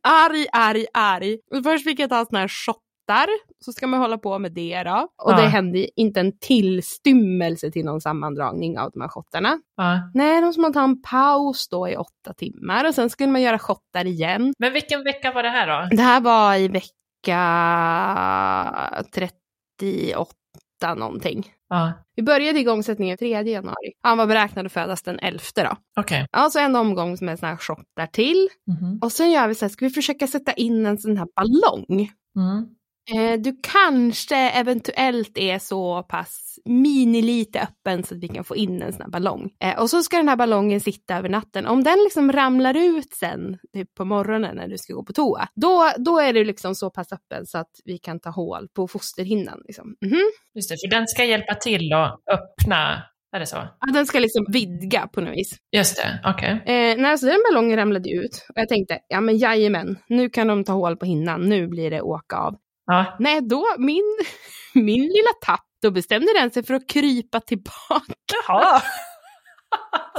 S4: Arg, arg, arg. Och först fick jag ta såna här shottar, så ska man hålla på med det då. Och det
S3: Ja.
S4: hände inte en tillstymmelse till någon sammandragning av de här shottarna.
S3: Ja.
S4: Nej, de skulle man ta en paus då i åtta timmar och sen skulle man göra shottar igen.
S3: Men vilken vecka var det här då?
S4: Det här var i vecka 38 någonting.
S3: Ja.
S4: Vi började igångsättningen 3 januari. Han var beräknad att födas den 11 då.
S3: Okej.
S4: Alltså en omgång med såna här shottar till.
S3: Mhm.
S4: Och sen gör vi så här, ska vi försöka sätta in en sån här ballong?
S3: Mm.
S4: Eh, du kanske eventuellt är så pass minilite öppen så att vi kan få in en sån här ballong. Eh, och så ska den här ballongen sitta över natten. Om den liksom ramlar ut sen typ på morgonen när du ska gå på toa, då, då är du liksom så pass öppen så att vi kan ta hål på fosterhinnan. Liksom. Mhm.
S3: Just det, för den ska hjälpa till att öppna, är det så?
S4: Ja, den ska liksom vidga på något vis.
S3: Just det, okej.
S4: Eh, när så den ballongen ramlade ut och jag tänkte, ja men jajamän, nu kan de ta hål på hinnan, nu blir det åka av.
S3: Ja.
S4: Nej, då, min, min lilla tapp, då bestämde den sig för att krypa tillbaka.
S3: Jaha.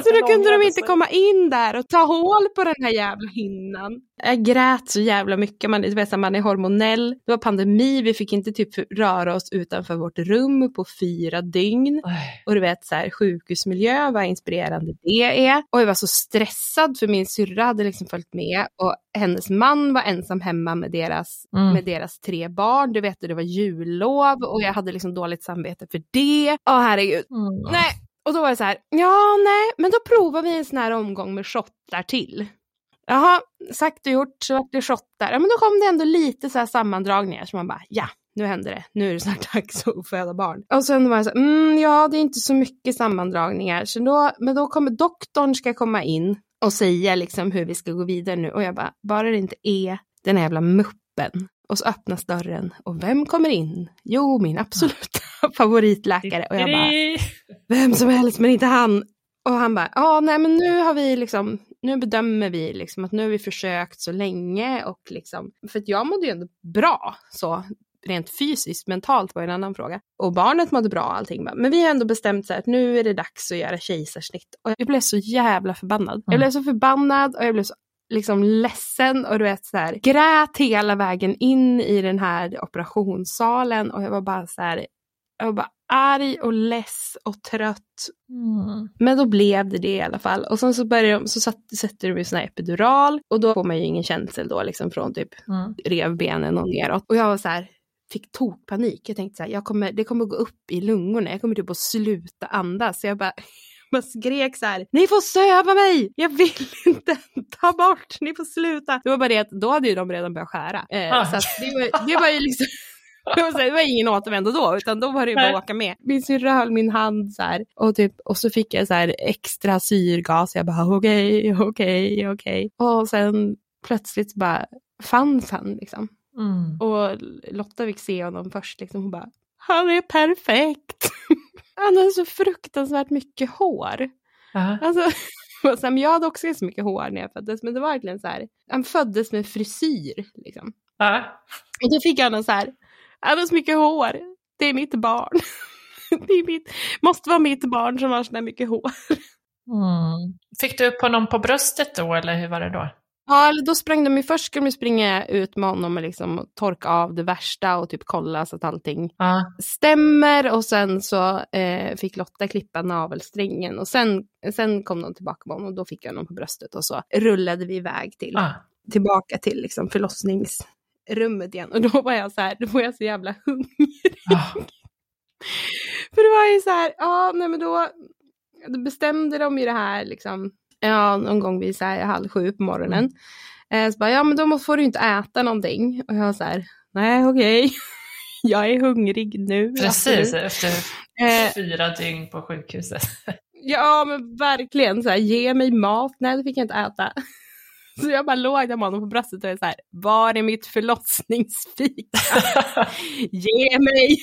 S4: Så då kunde de inte komma in där och ta hål på den här jävla hinnan. Jag grät så jävla mycket, man, vet, man är hormonell, det var pandemi, vi fick inte typ röra oss utanför vårt rum på fyra dygn. Och du vet så här, sjukhusmiljö, vad inspirerande det är. Och jag var så stressad för min syrra hade liksom följt med och hennes man var ensam hemma med deras,
S3: Mm.
S4: med deras tre barn. Du vet, det var jullov och jag hade liksom dåligt samvete för det. Åh herregud.
S3: Mm.
S4: Nej, och då var det så här, ja nej, men då provar vi en sån här omgång med shottar till. Jaha, sagt och gjort så vart det shottar. Ja men då kom det ändå lite så här sammandragningar så man bara, ja nu händer det, nu är det snart dags att föda barn. Och sen var det så här, mm, ja det är inte så mycket sammandragningar, så då, men då kommer doktorn ska komma in och säga liksom hur vi ska gå vidare nu. Och jag bara, bara det inte är den här jävla muppen. Och så öppnas dörren och vem kommer in? Jo, min absoluta favoritläkare. Och jag bara, vem som helst men inte han. Och han bara, ja nej men nu har vi liksom, nu bedömer vi liksom att nu har vi försökt så länge och liksom, för att jag mådde ju ändå bra så rent fysiskt, mentalt var en annan fråga. Och barnet mådde bra och allting. Men vi har ändå bestämt så här att nu är det dags att göra kejsarsnitt. Och jag blev så jävla förbannad. Jag
S3: Mm.
S4: blev så förbannad och jag blev så liksom ledsen och du vet så här grät hela vägen in i den här operationssalen och jag var bara så här Jag var bara arg och less och trött.
S3: Mm.
S4: Men då blev det det i alla fall. Och sen så, började de, så satt, sätter de ju sån här epidural och då får man ju ingen känsel då liksom från typ
S3: Mm.
S4: revbenen och neråt. Och jag var så här, fick tokpanik. Jag tänkte så här, jag kommer, det kommer gå upp i lungorna. Jag kommer typ att sluta andas. Så jag bara, bara skrek så här, ni får söva mig! Jag vill inte ta bort, ni får sluta. Det var bara det att då hade ju de redan börjat skära. Eh,
S3: Ah.
S4: Så det, var, det var ju liksom det var, så här, det var ingen återvändo då, utan då var det bara att åka med. Min syrra höll min hand så här och, typ, och så fick jag så här extra syrgas. Jag bara okej, okej, okej. Och sen plötsligt bara fanns han liksom.
S3: Mm.
S4: Och Lotta fick se honom först liksom. Hon bara, han är perfekt. han har så fruktansvärt mycket hår.
S3: Ja.
S4: Alltså, sen, jag hade också så mycket hår när jag föddes, men det var verkligen så här, han föddes med frisyr liksom.
S3: Ja.
S4: Och då fick jag någon så här, han har så mycket hår, det är mitt barn. det är mitt, måste vara mitt barn som har så här mycket hår.
S3: Mm. Fick du upp honom på bröstet då, eller hur var det då?
S4: Ja, då sprang de ju först skulle de springa ut med honom och liksom torka av det värsta och typ kolla så att allting
S3: Ja.
S4: stämmer och sen så eh, fick Lotta klippa navelsträngen och sen, sen kom de tillbaka med honom och då fick jag honom på bröstet och så rullade vi iväg till,
S3: Ja.
S4: tillbaka till liksom förlossningsrummet igen och då var jag så här, då var jag så jävla hungrig.
S3: Ja.
S4: För det var ju så här, ja nej men då, då bestämde de ju det här liksom, ja någon gång vid så här halv sju på morgonen. Eh, så bara, ja men då får du inte äta någonting. Och jag var så här, nej okej, jag är hungrig nu.
S3: Precis,
S4: absolut.
S3: efter
S4: Eh,
S3: fyra dygn på sjukhuset.
S4: ja men verkligen, så här, ge mig mat. Nej det fick jag inte äta. Så jag bara låg där med honom på bröstet och är så här, var är mitt förlossningsfika? Ge mig!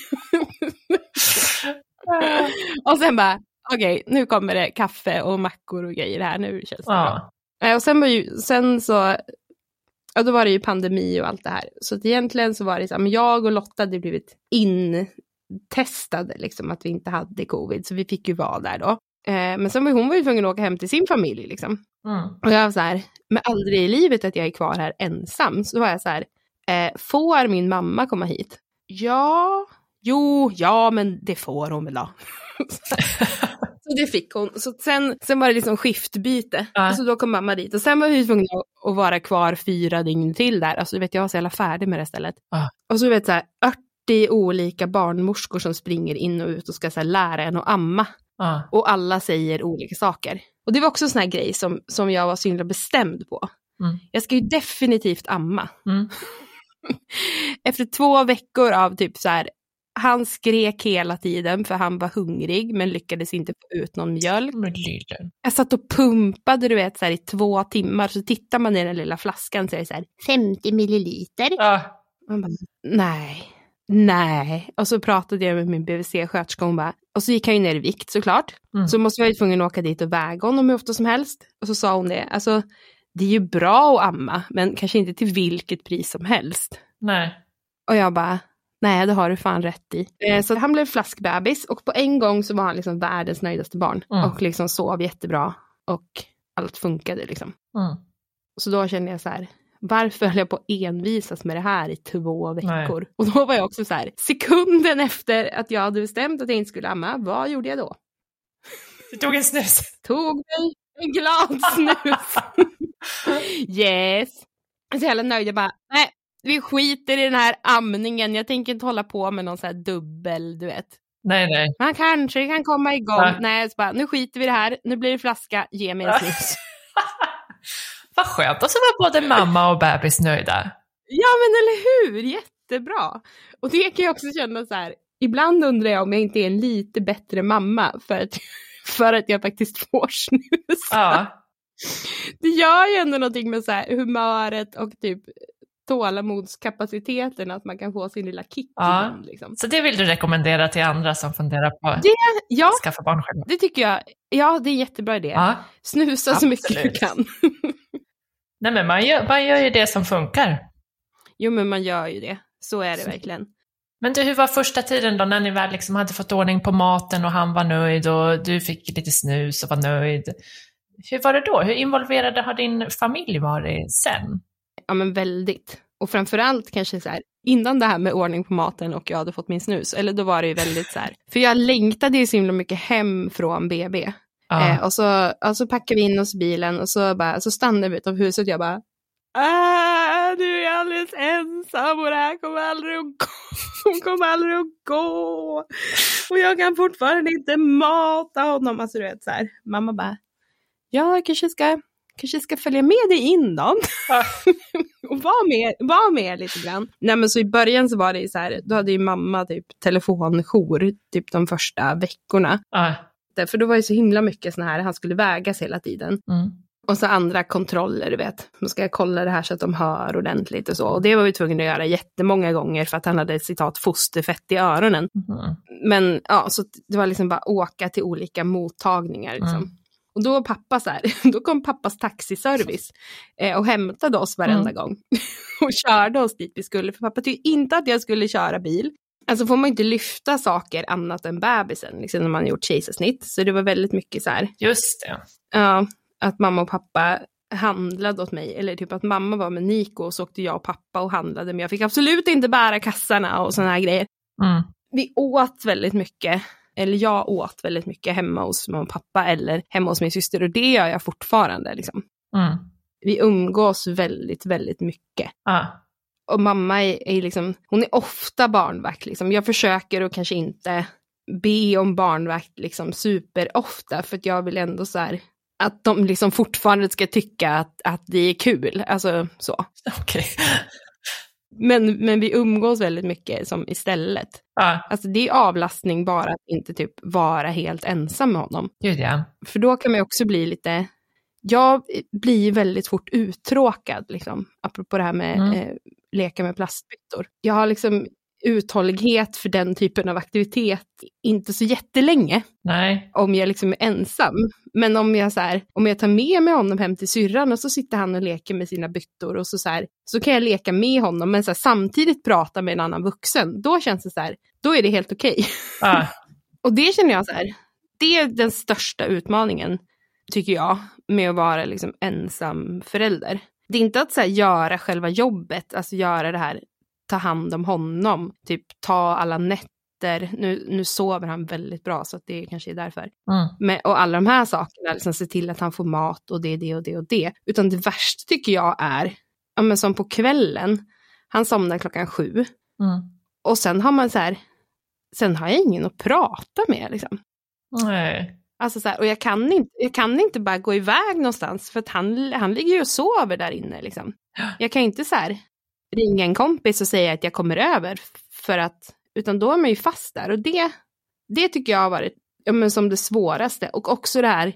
S4: och sen bara, okej, nu kommer det kaffe och mackor och grejer här, nu känns det bra.
S3: Ja.
S4: Eh, Och sen var ju, sen så, ja då var det ju pandemi och allt det här. Så att egentligen så var det så här, men jag och Lotta hade blivit intestade liksom att vi inte hade covid, så vi fick ju vara där då. Eh, men sen var hon var ju tvungen att åka hem till sin familj liksom.
S3: Mm.
S4: Och jag var så här, men aldrig i livet att jag är kvar här ensam. Så då var jag så här, eh, får min mamma komma hit? Ja, jo, ja men det får hon väl då. så det fick hon. Så sen, sen var det liksom skiftbyte.
S3: Ja.
S4: Så då kom mamma dit. Och sen var vi tvungna att, vara kvar fyra dygn till där. Alltså du vet, jag var så jävla färdig med det stället.
S3: Ja.
S4: Och så du vet så här, 80 olika barnmorskor som springer in och ut och ska så här, lära en att amma.
S3: Ja.
S4: Och alla säger olika saker. Och det var också en sån här grej som, som jag var så himla bestämd på.
S3: Mm.
S4: Jag ska ju definitivt amma.
S3: Mm.
S4: Efter två veckor av typ så här, han skrek hela tiden för han var hungrig men lyckades inte få ut någon mjölk. Jag satt och pumpade du vet så här, i två timmar så tittar man i den lilla flaskan så är det så här 50 milliliter.
S3: Ja.
S4: Man bara, nej, nej. Och så pratade jag med min BVC-sköterska och hon bara, och så gick han ju ner i vikt såklart.
S3: Mm.
S4: Så måste jag ju tvungen att åka dit och väga honom hur ofta som helst. Och så sa hon det, alltså det är ju bra att amma, men kanske inte till vilket pris som helst.
S3: Nej.
S4: Och jag bara, nej det har du fan rätt i. Eh, så han blev flaskbebis och på en gång så var han liksom världens nöjdaste barn.
S3: Mm.
S4: Och liksom sov jättebra och allt funkade liksom.
S3: Mm.
S4: Så då kände jag så här, varför höll jag på att envisas med det här i två veckor? Och då var jag också så här, sekunden efter att jag hade bestämt att jag inte skulle amma, vad gjorde jag då?
S3: Du tog en snus.
S4: Tog mig en glad snus. yes. Så jävla nöjd, jag bara, nej, vi skiter i den här amningen, jag tänker inte hålla på med någon så här dubbel, du vet.
S3: Nej, nej.
S4: Man kanske kan komma igång.
S3: Nej.
S4: Nej, så bara, nu skiter vi i det här, nu blir det flaska, ge mig en snus.
S3: Vad skönt. Och så var både mamma och bebis nöjda.
S4: Ja men eller hur, jättebra. Och det kan jag också känna så här, ibland undrar jag om jag inte är en lite bättre mamma för att, för att jag faktiskt får snus.
S3: Ja.
S4: Det gör ju ändå någonting med så här humöret och typ tålamodskapaciteten att man kan få sin lilla kick
S3: Ja.
S4: ibland. Liksom.
S3: Så det vill du rekommendera till andra som funderar på att
S4: Ja,
S3: skaffa barn själva?
S4: det tycker jag. Ja, det är en jättebra idé.
S3: Ja.
S4: Snusa så mycket du
S3: Absolut.
S4: kan.
S3: Nej, men man gör, man gör ju det som funkar.
S4: Jo, men man gör ju det. Så är det verkligen.
S3: Men du, hur var första tiden då när ni väl liksom hade fått ordning på maten och han var nöjd och du fick lite snus och var nöjd? Hur var det då? Hur involverade har din familj varit sen?
S4: Ja, men väldigt. Och framförallt kanske så här, innan det här med ordning på maten och jag hade fått min snus, eller då var det ju väldigt så här, för jag längtade ju så himla mycket hem från BB.
S3: Ja.
S4: Eh, och, så, och så packade vi in oss i bilen och så, bara, så stannade vi utanför huset och jag bara Ah, nu är alldeles ensam och det här kommer aldrig att gå. Hon kommer aldrig att gå. Och jag kan fortfarande inte mata honom. Alltså du vet så här. Mamma bara, ja jag kanske ska, kanske ska följa med dig in då. och vara med, var med lite grann. Nej men så i början så var det ju så här, då hade ju mamma typ telefonjour typ de första veckorna.
S3: Ja.
S4: För då var det så himla mycket såna här, han skulle vägas hela tiden.
S3: Mm.
S4: Och så andra kontroller, du vet. Man ska kolla det här så att de hör ordentligt och så. Och det var vi tvungna att göra jättemånga gånger för att han hade citat fosterfett i öronen.
S3: Mhm.
S4: Men ja, så det var liksom bara åka till olika mottagningar liksom.
S3: Mm.
S4: Och då pappa så här, då kom pappas taxiservice eh, och hämtade oss varenda
S3: Mm.
S4: gång. och körde oss dit vi skulle, för pappa tyckte inte att jag skulle köra bil. Alltså får man inte lyfta saker annat än bebisen, liksom när man gjort kejsarsnitt. Så det var väldigt mycket så här,
S3: Just det.
S4: Ja, att mamma och pappa handlade åt mig. Eller typ att mamma var med Niko och så åkte jag och pappa och handlade. Men jag fick absolut inte bära kassarna och sådana här grejer.
S3: Mm.
S4: Vi åt väldigt mycket. Eller jag åt väldigt mycket hemma hos mamma och pappa eller hemma hos min syster. Och det gör jag fortfarande. Liksom.
S3: Mm.
S4: Vi umgås väldigt, väldigt mycket.
S3: Ja.
S4: Och mamma är, är liksom, hon är ofta barnvakt. Liksom. Jag försöker och kanske inte be om barnvakt liksom superofta. För att jag vill ändå så här, att de liksom fortfarande ska tycka att, att det är kul. Alltså så.
S3: Okej.
S4: Men, men vi umgås väldigt mycket som istället.
S3: Ja,
S4: Alltså det är avlastning bara att inte typ vara helt ensam med honom.
S3: gud ja.
S4: För då kan man också bli lite, jag blir väldigt fort uttråkad, liksom, apropå det här med
S3: Mm.
S4: eh, leka med plastbyttor. Jag har liksom uthållighet för den typen av aktivitet, inte så jättelänge
S3: Nej.
S4: om jag liksom är ensam. Men om jag, så här, om jag tar med mig honom hem till syrran och så sitter han och leker med sina byttor och så, så, här, så kan jag leka med honom men så här, samtidigt prata med en annan vuxen. Då känns det så här, då är det helt okej.
S3: Ja.
S4: Och det känner jag så här, det är den största utmaningen, tycker jag, med att vara liksom ensam förälder. Det är inte att så här, göra själva jobbet, alltså göra det här, ta hand om honom, typ ta alla nätter. Nu, nu sover han väldigt bra så att det kanske är därför.
S3: Mm.
S4: Men, och alla de här sakerna, liksom se till att han får mat och det, det och det och det. Utan det värsta tycker jag är, ja, men som på kvällen, han somnar klockan sju.
S3: Mm.
S4: Och sen har man så här, sen har jag ingen att prata med liksom.
S3: Nej.
S4: Alltså så här, och jag kan, inte, jag kan inte bara gå iväg någonstans för att han, han ligger ju och sover där inne. Liksom. Jag kan inte så här, ringa en kompis och säga att jag kommer över. För att, utan då är man ju fast där. Och det, det tycker jag har varit ja, men som det svåraste. Och också det här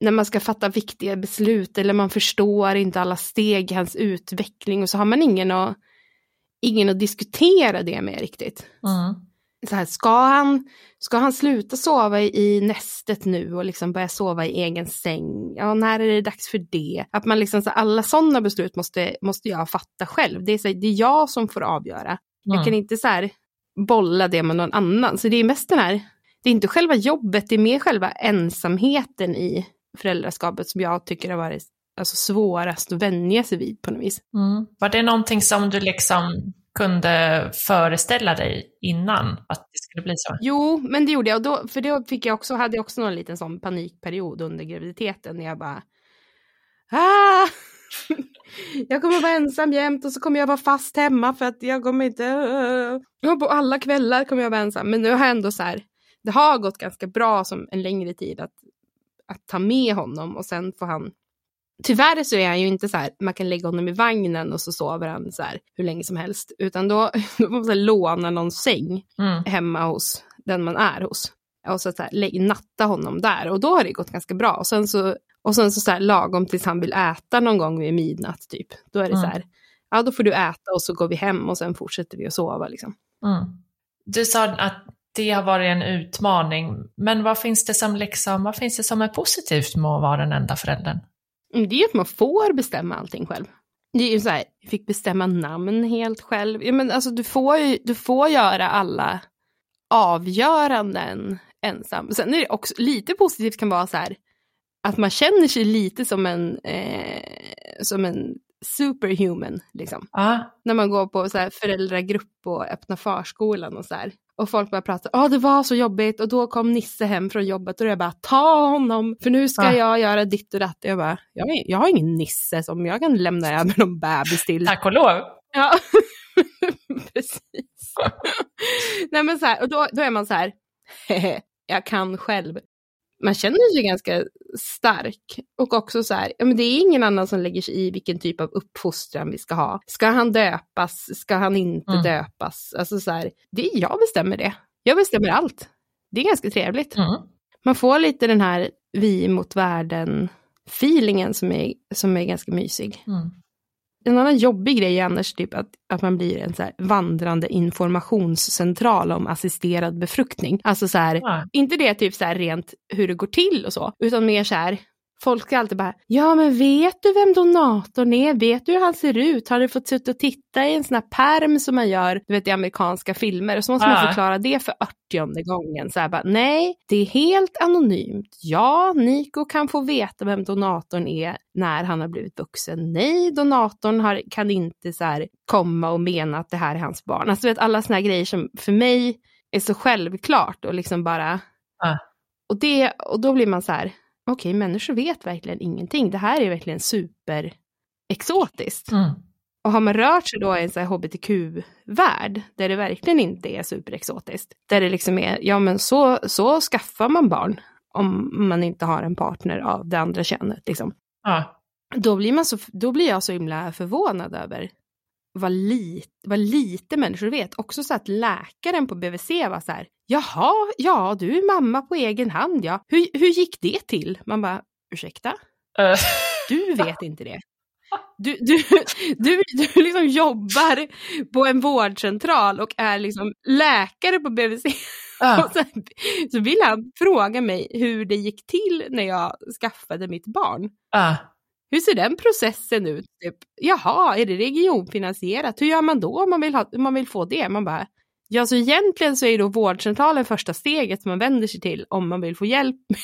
S4: när man ska fatta viktiga beslut eller man förstår inte alla steg i hans utveckling och så har man ingen att, ingen att diskutera det med riktigt
S3: Mm.
S4: Så här, ska, han, ska han sluta sova i, nästet nu och liksom börja sova i egen säng? Ja, när är det dags för det? Att man liksom, så alla sådana beslut måste, måste jag fatta själv. Det är, så här, det är jag som får avgöra. Jag
S3: Mm.
S4: kan inte så här, bolla det med någon annan. Så det är mest den här, det är inte själva jobbet, det är mer själva ensamheten i föräldraskapet som jag tycker har varit alltså, svårast att vänja sig vid på något vis.
S3: Mm. Var det någonting som du liksom kunde föreställa dig innan att det skulle bli så?
S4: Jo, men det gjorde jag. Och då, för då fick jag också, hade jag också någon liten sån panikperiod under graviditeten när jag bara... Ah! jag kommer vara ensam jämt och så kommer jag vara fast hemma för att jag kommer inte... Uh, på alla kvällar kommer jag vara ensam. Men nu har jag ändå så här... Det har gått ganska bra som en längre tid att, att ta med honom och sen får han... Tyvärr så är han ju inte så här, man kan lägga honom i vagnen och så sover han så här hur länge som helst. Utan då, då får man så låna någon säng
S3: Mm.
S4: hemma hos den man är hos. Och så, så här, natta honom där. Och då har det gått ganska bra. Och sen så, och sen så, så här, lagom tills han vill äta någon gång vid midnatt typ. Då är det
S3: Mm.
S4: så här, ja då får du äta och så går vi hem och sen fortsätter vi att sova liksom.
S3: Mm. Du sa att det har varit en utmaning, men vad finns det som, liksom, vad finns det som är positivt med att vara den enda föräldern?
S4: Mm, Det är ju att man får bestämma allting själv. Det är ju så här, jag fick bestämma namn helt själv. Ja, men alltså, du, får ju, du får göra alla avgöranden ensam. Sen är det också lite positivt kan vara så här, att man känner sig lite som en, eh, som en superhuman. Liksom.
S3: Ja.
S4: När man går på så här föräldragrupp och öppna förskolan och så här. Och folk bara pratar, ja det var så jobbigt och då kom Nisse hem från jobbet och jag bara ta honom för nu ska
S3: Ja.
S4: jag göra ditt och datt. Jag bara, jag, är- jag har ingen Nisse som jag kan lämna över någon bebis till.
S3: Tack och lov.
S4: Ja, precis. Nej men så här, och då, då är man så här, "Hehe, jag kan själv. Man känner sig ganska stark och också så här, ja, men det är ingen annan som lägger sig i vilken typ av uppfostran vi ska ha. Ska han döpas? Ska han inte
S3: Mm.
S4: döpas? Alltså så här, det är jag bestämmer det. Jag bestämmer allt. Det är ganska trevligt.
S3: Mm.
S4: Man får lite den här vi mot världen feelingen som är, som är ganska mysig.
S3: Mm.
S4: En annan jobbig grej är annars typ att, att man blir en så vandrande informationscentral om assisterad befruktning. Alltså så här,
S3: Ja.
S4: inte det typ så här rent hur det går till och så, utan mer så här, folk ska alltid bara, ja men vet du vem donatorn är? Vet du hur han ser ut? Har du fått sitta och titta i en sån här perm som man gör, du vet i amerikanska filmer? Och så måste man
S3: Ja.
S4: förklara det för 80 gången. Så här bara, nej, det är helt anonymt. Ja, Nico kan få veta vem donatorn är när han har blivit vuxen. Nej, donatorn har, kan inte så här komma och mena att det här är hans barn. Alltså du vet alla såna här grejer som för mig är så självklart och liksom bara...
S3: Ja.
S4: Och, det, och då blir man så här, okej, människor vet verkligen ingenting. Det här är verkligen super exotiskt.
S3: Mm.
S4: Och har man rört sig då i en så här hbtq-värld, där det verkligen inte är superexotiskt, där det liksom är, ja men så, så skaffar man barn om man inte har en partner av det andra könet. Liksom.
S3: Ja.
S4: Då, blir man så, då blir jag så himla förvånad över vad, lit, vad lite människor vet. Också så att läkaren på BVC var så här, jaha, ja du är mamma på egen hand ja. Hur, hur gick det till? Man bara, ursäkta?
S3: Eh,
S4: Du vet inte det. Du, du, du, du liksom jobbar på en vårdcentral och är liksom läkare på BVC. Och sen, så vill han fråga mig hur det gick till när jag skaffade mitt barn.
S3: Ja.
S4: Hur ser den processen ut? Typ, Jaha, är det regionfinansierat? Hur gör man då om man vill, ha, man vill få det? Man bara, ja så egentligen så är då vårdcentralen första steget som man vänder sig till om man vill få hjälp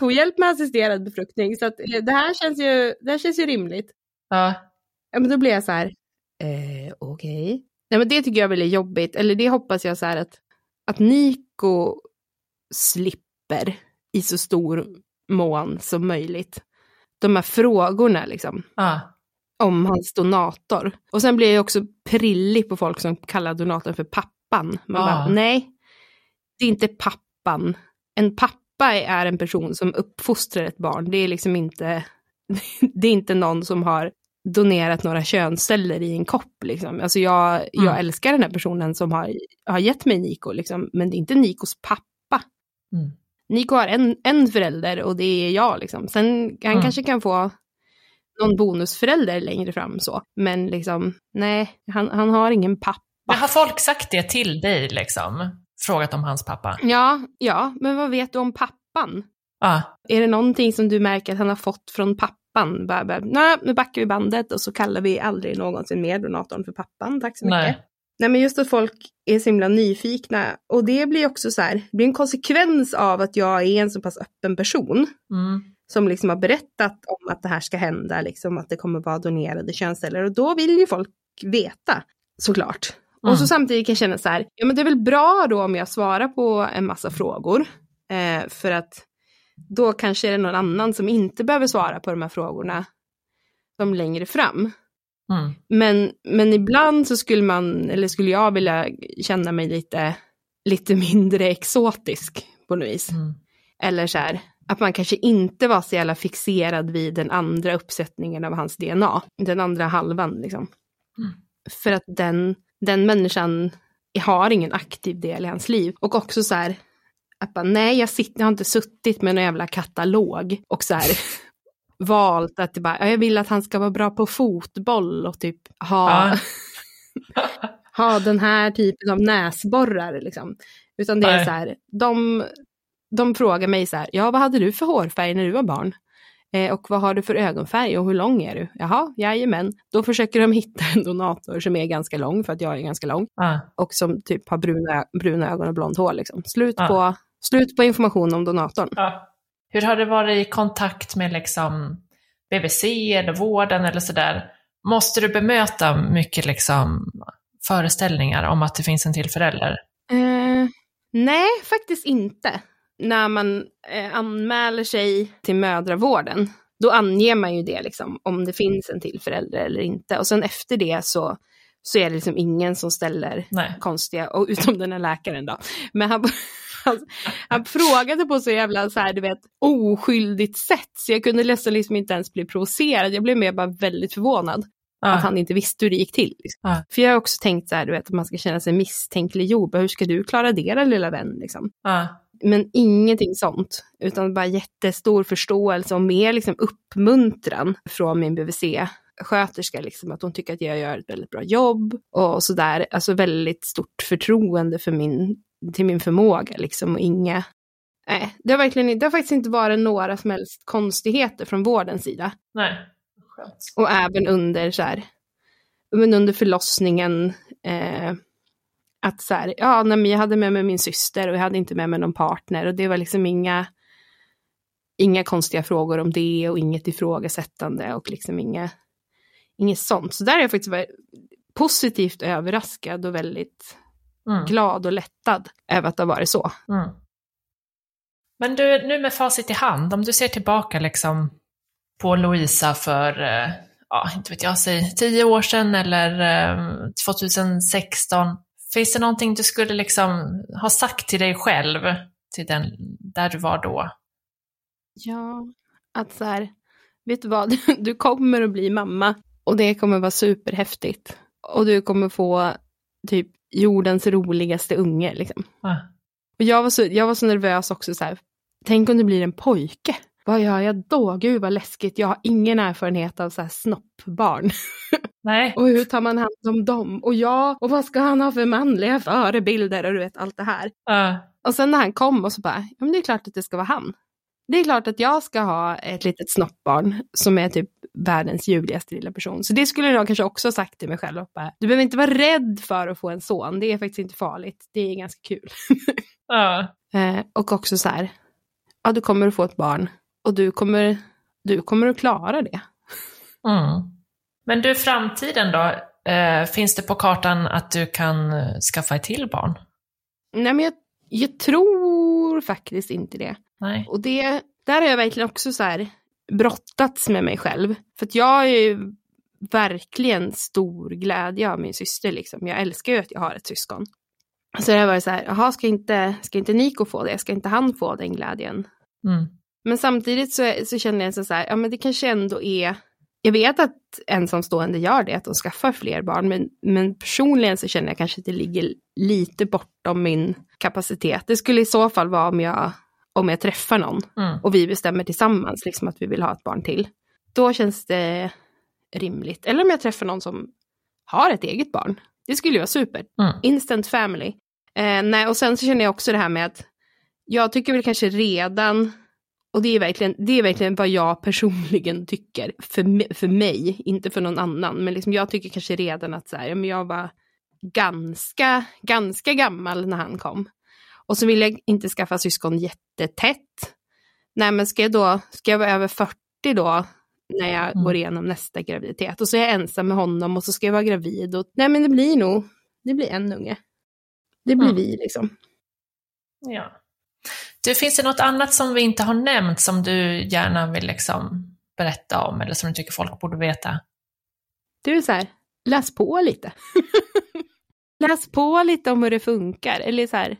S4: få hjälp med assisterad befruktning. Så att, eh, det, här känns ju, det här känns ju rimligt.
S3: Ja.
S4: Ja, men då blir jag så här, eh, okej. Nej men det tycker jag väl är jobbigt, eller det hoppas jag så här att, att Niko slipper i så stor mån som möjligt. De här frågorna liksom,
S3: Ja.
S4: om hans donator. Och sen blir jag också prillig på folk som kallar donatorn för pappan. Man
S3: Ah.
S4: bara, nej, det är inte pappan. En pappa är en person som uppfostrar ett barn. Det är liksom inte, det är inte någon som har donerat några könsceller i en kopp. Liksom. Alltså jag, jag
S3: Mm.
S4: älskar den här personen som har, har gett mig Niko, liksom, men det är inte Nikos pappa.
S3: Mm.
S4: Niko har en, en förälder och det är jag. Liksom. Sen han
S3: Mm.
S4: kanske kan få någon bonusförälder längre fram så. Men liksom, nej, han, han har ingen pappa.
S3: Men har folk sagt det till dig liksom? Frågat om hans pappa?
S4: Ja, ja, men vad vet du om pappan?
S3: Ja.
S4: Är det någonting som du märker att han har fått från pappan? Bara, bara, Nej, nu backar vi bandet och så kallar vi aldrig någonsin mer donatorn för pappan. Tack så mycket.
S3: Nej.
S4: Nej men just att folk är så himla nyfikna och det blir också så här, det blir en konsekvens av att jag är en så pass öppen person
S3: Mm.
S4: som liksom har berättat om att det här ska hända, liksom att det kommer vara donerade könsceller och då vill ju folk veta såklart.
S3: Mm.
S4: Och så samtidigt kan jag känna så här, ja men det är väl bra då om jag svarar på en massa frågor eh, för att då kanske är det någon annan som inte behöver svara på de här frågorna som längre fram.
S3: Mm.
S4: Men, men ibland så skulle man, eller skulle jag vilja känna mig lite, lite mindre exotisk på något vis.
S3: Mm.
S4: Eller så här, att man kanske inte var så jävla fixerad vid den andra uppsättningen av hans DNA. Den andra halvan liksom.
S3: Mm.
S4: För att den, den människan har ingen aktiv del i hans liv. Och också så här, att bara, nej jag, sitter, jag har inte suttit med en jävla katalog och så här valt att bara, ja, jag vill att han ska vara bra på fotboll och typ ha,
S3: Ja.
S4: ha den här typen av näsborrar liksom. Utan det är
S3: Nej.
S4: så här, de, de frågar mig så här, ja vad hade du för hårfärg när du var barn? Eh, och vad har du för ögonfärg och hur lång är du? Jaha, jajamän. Då försöker de hitta en donator som är ganska lång, för att jag är ganska lång,
S3: Ja.
S4: och som typ har bruna, bruna ögon och blont hår. Liksom. Slut,
S3: Ja.
S4: på, slut på information om donatorn.
S3: Ja. Hur har det varit i kontakt med liksom BVC eller vården eller sådär, måste du bemöta mycket liksom föreställningar om att det finns en till förälder?
S4: Eh, nej, faktiskt inte. När man eh, anmäler sig till mödravården, då anger man ju det, liksom, om det finns en till förälder eller inte. Och sen efter det så, så är det liksom ingen som ställer
S3: Nej.
S4: konstiga, och utom den här läkaren då. Men han, han, han frågade på så jävla så här, du vet, oskyldigt sätt, så jag kunde nästan liksom inte ens bli provocerad. Jag blev mer bara väldigt förvånad att han inte visste hur det gick till. Liksom.
S3: Ja.
S4: För jag har också tänkt så här, du vet, att man ska känna sig misstänkliggjord. Hur ska du klara det då, lilla vän? Liksom.
S3: Ja.
S4: Men ingenting sånt, utan bara jättestor förståelse och mer liksom uppmuntran från min BVC-sköterska, liksom, att hon tycker att jag gör ett väldigt bra jobb och sådär. Alltså väldigt stort förtroende för min, till min förmåga liksom och inga Nej, det har, verkligen, det har faktiskt inte varit några som helst konstigheter från vårdens sida.
S3: Nej. Skönt.
S4: Och även under så här, men under förlossningen, eh, att så här, ja, nej, men jag hade med mig min syster och jag hade inte med mig någon partner och det var liksom inga, inga konstiga frågor om det och inget ifrågasättande och liksom inga, inget sånt. Så där är jag faktiskt varit positivt överraskad och väldigt
S3: Mm.
S4: glad och lättad över att det har varit så.
S3: Mm. Men du, nu med facit i hand, om du ser tillbaka liksom på Louisa för, eh, ja, inte vet jag, säg tio år sedan eller eh, 2016. Finns det någonting du skulle liksom ha sagt till dig själv, till den där du var då?
S4: Ja, att så här, vet du vad, du kommer att bli mamma och det kommer vara superhäftigt. Och du kommer få typ jordens roligaste unge liksom.
S3: Ah.
S4: Och jag var så, jag var så nervös också så här, tänk om det blir en pojke. Vad gör jag då? Gud vad läskigt, jag har ingen erfarenhet av så här snoppbarn.
S3: Nej.
S4: Och hur tar man hand om dem? Och jag, och vad ska han ha för manliga förebilder? Och du vet allt det här.
S3: Ah.
S4: Och sen när han kom och så bara, ja men det är klart att det ska vara han. Det är klart att jag ska ha ett litet snoppbarn som är typ världens ljuvligaste lilla person. Så det skulle jag kanske också sagt till mig själv. Bara, du behöver inte vara rädd för att få en son. Det är faktiskt inte farligt. Det är ganska kul.
S3: Ah.
S4: Eh, och också så här, ja du kommer att få ett barn och du kommer, du kommer att klara det.
S3: Mm. Men du, framtiden då? Eh, finns det på kartan att du kan eh, skaffa ett till barn?
S4: Nej men jag, jag tror faktiskt inte det.
S3: Nej.
S4: Och det, där har jag verkligen också så här brottats med mig själv. För att jag är ju verkligen stor glädje av min syster liksom. Jag älskar ju att jag har ett syskon. Så det har varit så här, jaha, ska inte, ska inte Nico få det? Ska inte han få den glädjen?
S3: Mm.
S4: Men samtidigt så, så känner jag så här, ja men det kanske ändå är, jag vet att ensamstående gör det, att de skaffar fler barn, men, men personligen så känner jag kanske att det ligger lite bortom min kapacitet. Det skulle i så fall vara om jag, om jag träffar någon
S3: Mm.
S4: och vi bestämmer tillsammans liksom att vi vill ha ett barn till. Då känns det rimligt. Eller om jag träffar någon som har ett eget barn. Det skulle ju vara super.
S3: Mm.
S4: Instant family. Eh, nej, och sen så känner jag också det här med att jag tycker väl kanske redan, och det är verkligen, det är verkligen vad jag personligen tycker, för, för mig, inte för någon annan, men liksom jag tycker kanske redan att så här, men jag var ganska, ganska gammal när han kom. Och så vill jag inte skaffa syskon jättetätt. Nej, men ska jag då, ska jag vara över 40 då, när jag
S3: Mm.
S4: går igenom nästa graviditet? Och så är jag ensam med honom och så ska jag vara gravid. Och, nej, men det blir nog, det blir en unge. Det blir
S3: Mm.
S4: vi liksom.
S3: Ja. Du, finns det något annat som vi inte har nämnt som du gärna vill liksom berätta om eller som du tycker folk borde veta?
S4: Du är så här, läs på lite. läs på lite om hur det funkar. Eller så här,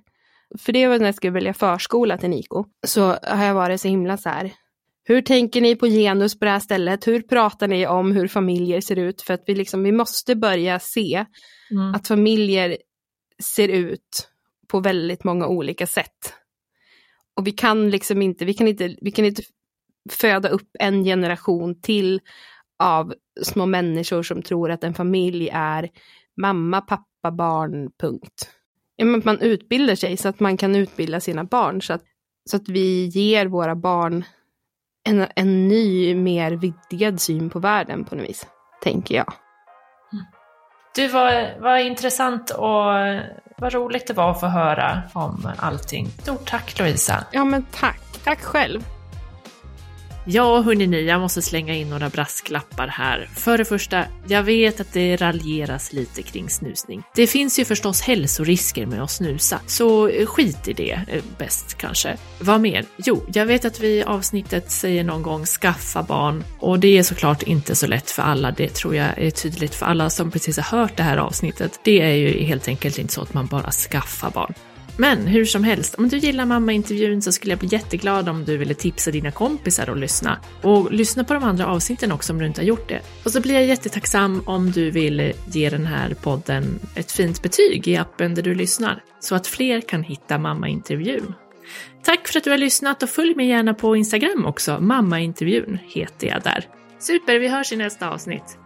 S4: för det var när jag skulle välja förskola till Niko. Så har jag varit så himla så här. Hur tänker ni på genus på det här stället? Hur pratar ni om hur familjer ser ut? För att vi, liksom, vi måste börja se
S3: Mm.
S4: att familjer ser ut på väldigt många olika sätt. Och vi kan liksom inte, vi kan inte, vi kan inte föda upp en generation till av små människor som tror att en familj är mamma, pappa, barn, punkt. Ja, man utbildar sig så att man kan utbilda sina barn så att, så att vi ger våra barn en, en ny, mer vidgad syn på världen på något vis, tänker jag.
S3: Du, vad, var intressant och vad roligt det var att få höra om allting. Stort tack Louisa.
S4: Ja men tack, tack själv.
S3: Ja, hörni jag måste slänga in några brasklappar här. För det första, jag vet att det raljeras lite kring snusning. Det finns ju förstås hälsorisker med att snusa, så skit i det eh, bäst kanske. Vad mer? Jo, jag vet att vi i avsnittet säger någon gång skaffa barn och det är såklart inte så lätt för alla. Det tror jag är tydligt för alla som precis har hört det här avsnittet. Det är ju helt enkelt inte så att man bara skaffar barn. Men hur som helst, om du gillar mammaintervjun så skulle jag bli jätteglad om du ville tipsa dina kompisar och lyssna. Och lyssna på de andra avsnitten också om du inte har gjort det. Och så blir jag jättetacksam om du vill ge den här podden ett fint betyg i appen där du lyssnar, så att fler kan hitta mammaintervjun. Tack för att du har lyssnat och följ mig gärna på Instagram också, mammaintervjun heter jag där. Super, vi hörs i nästa avsnitt.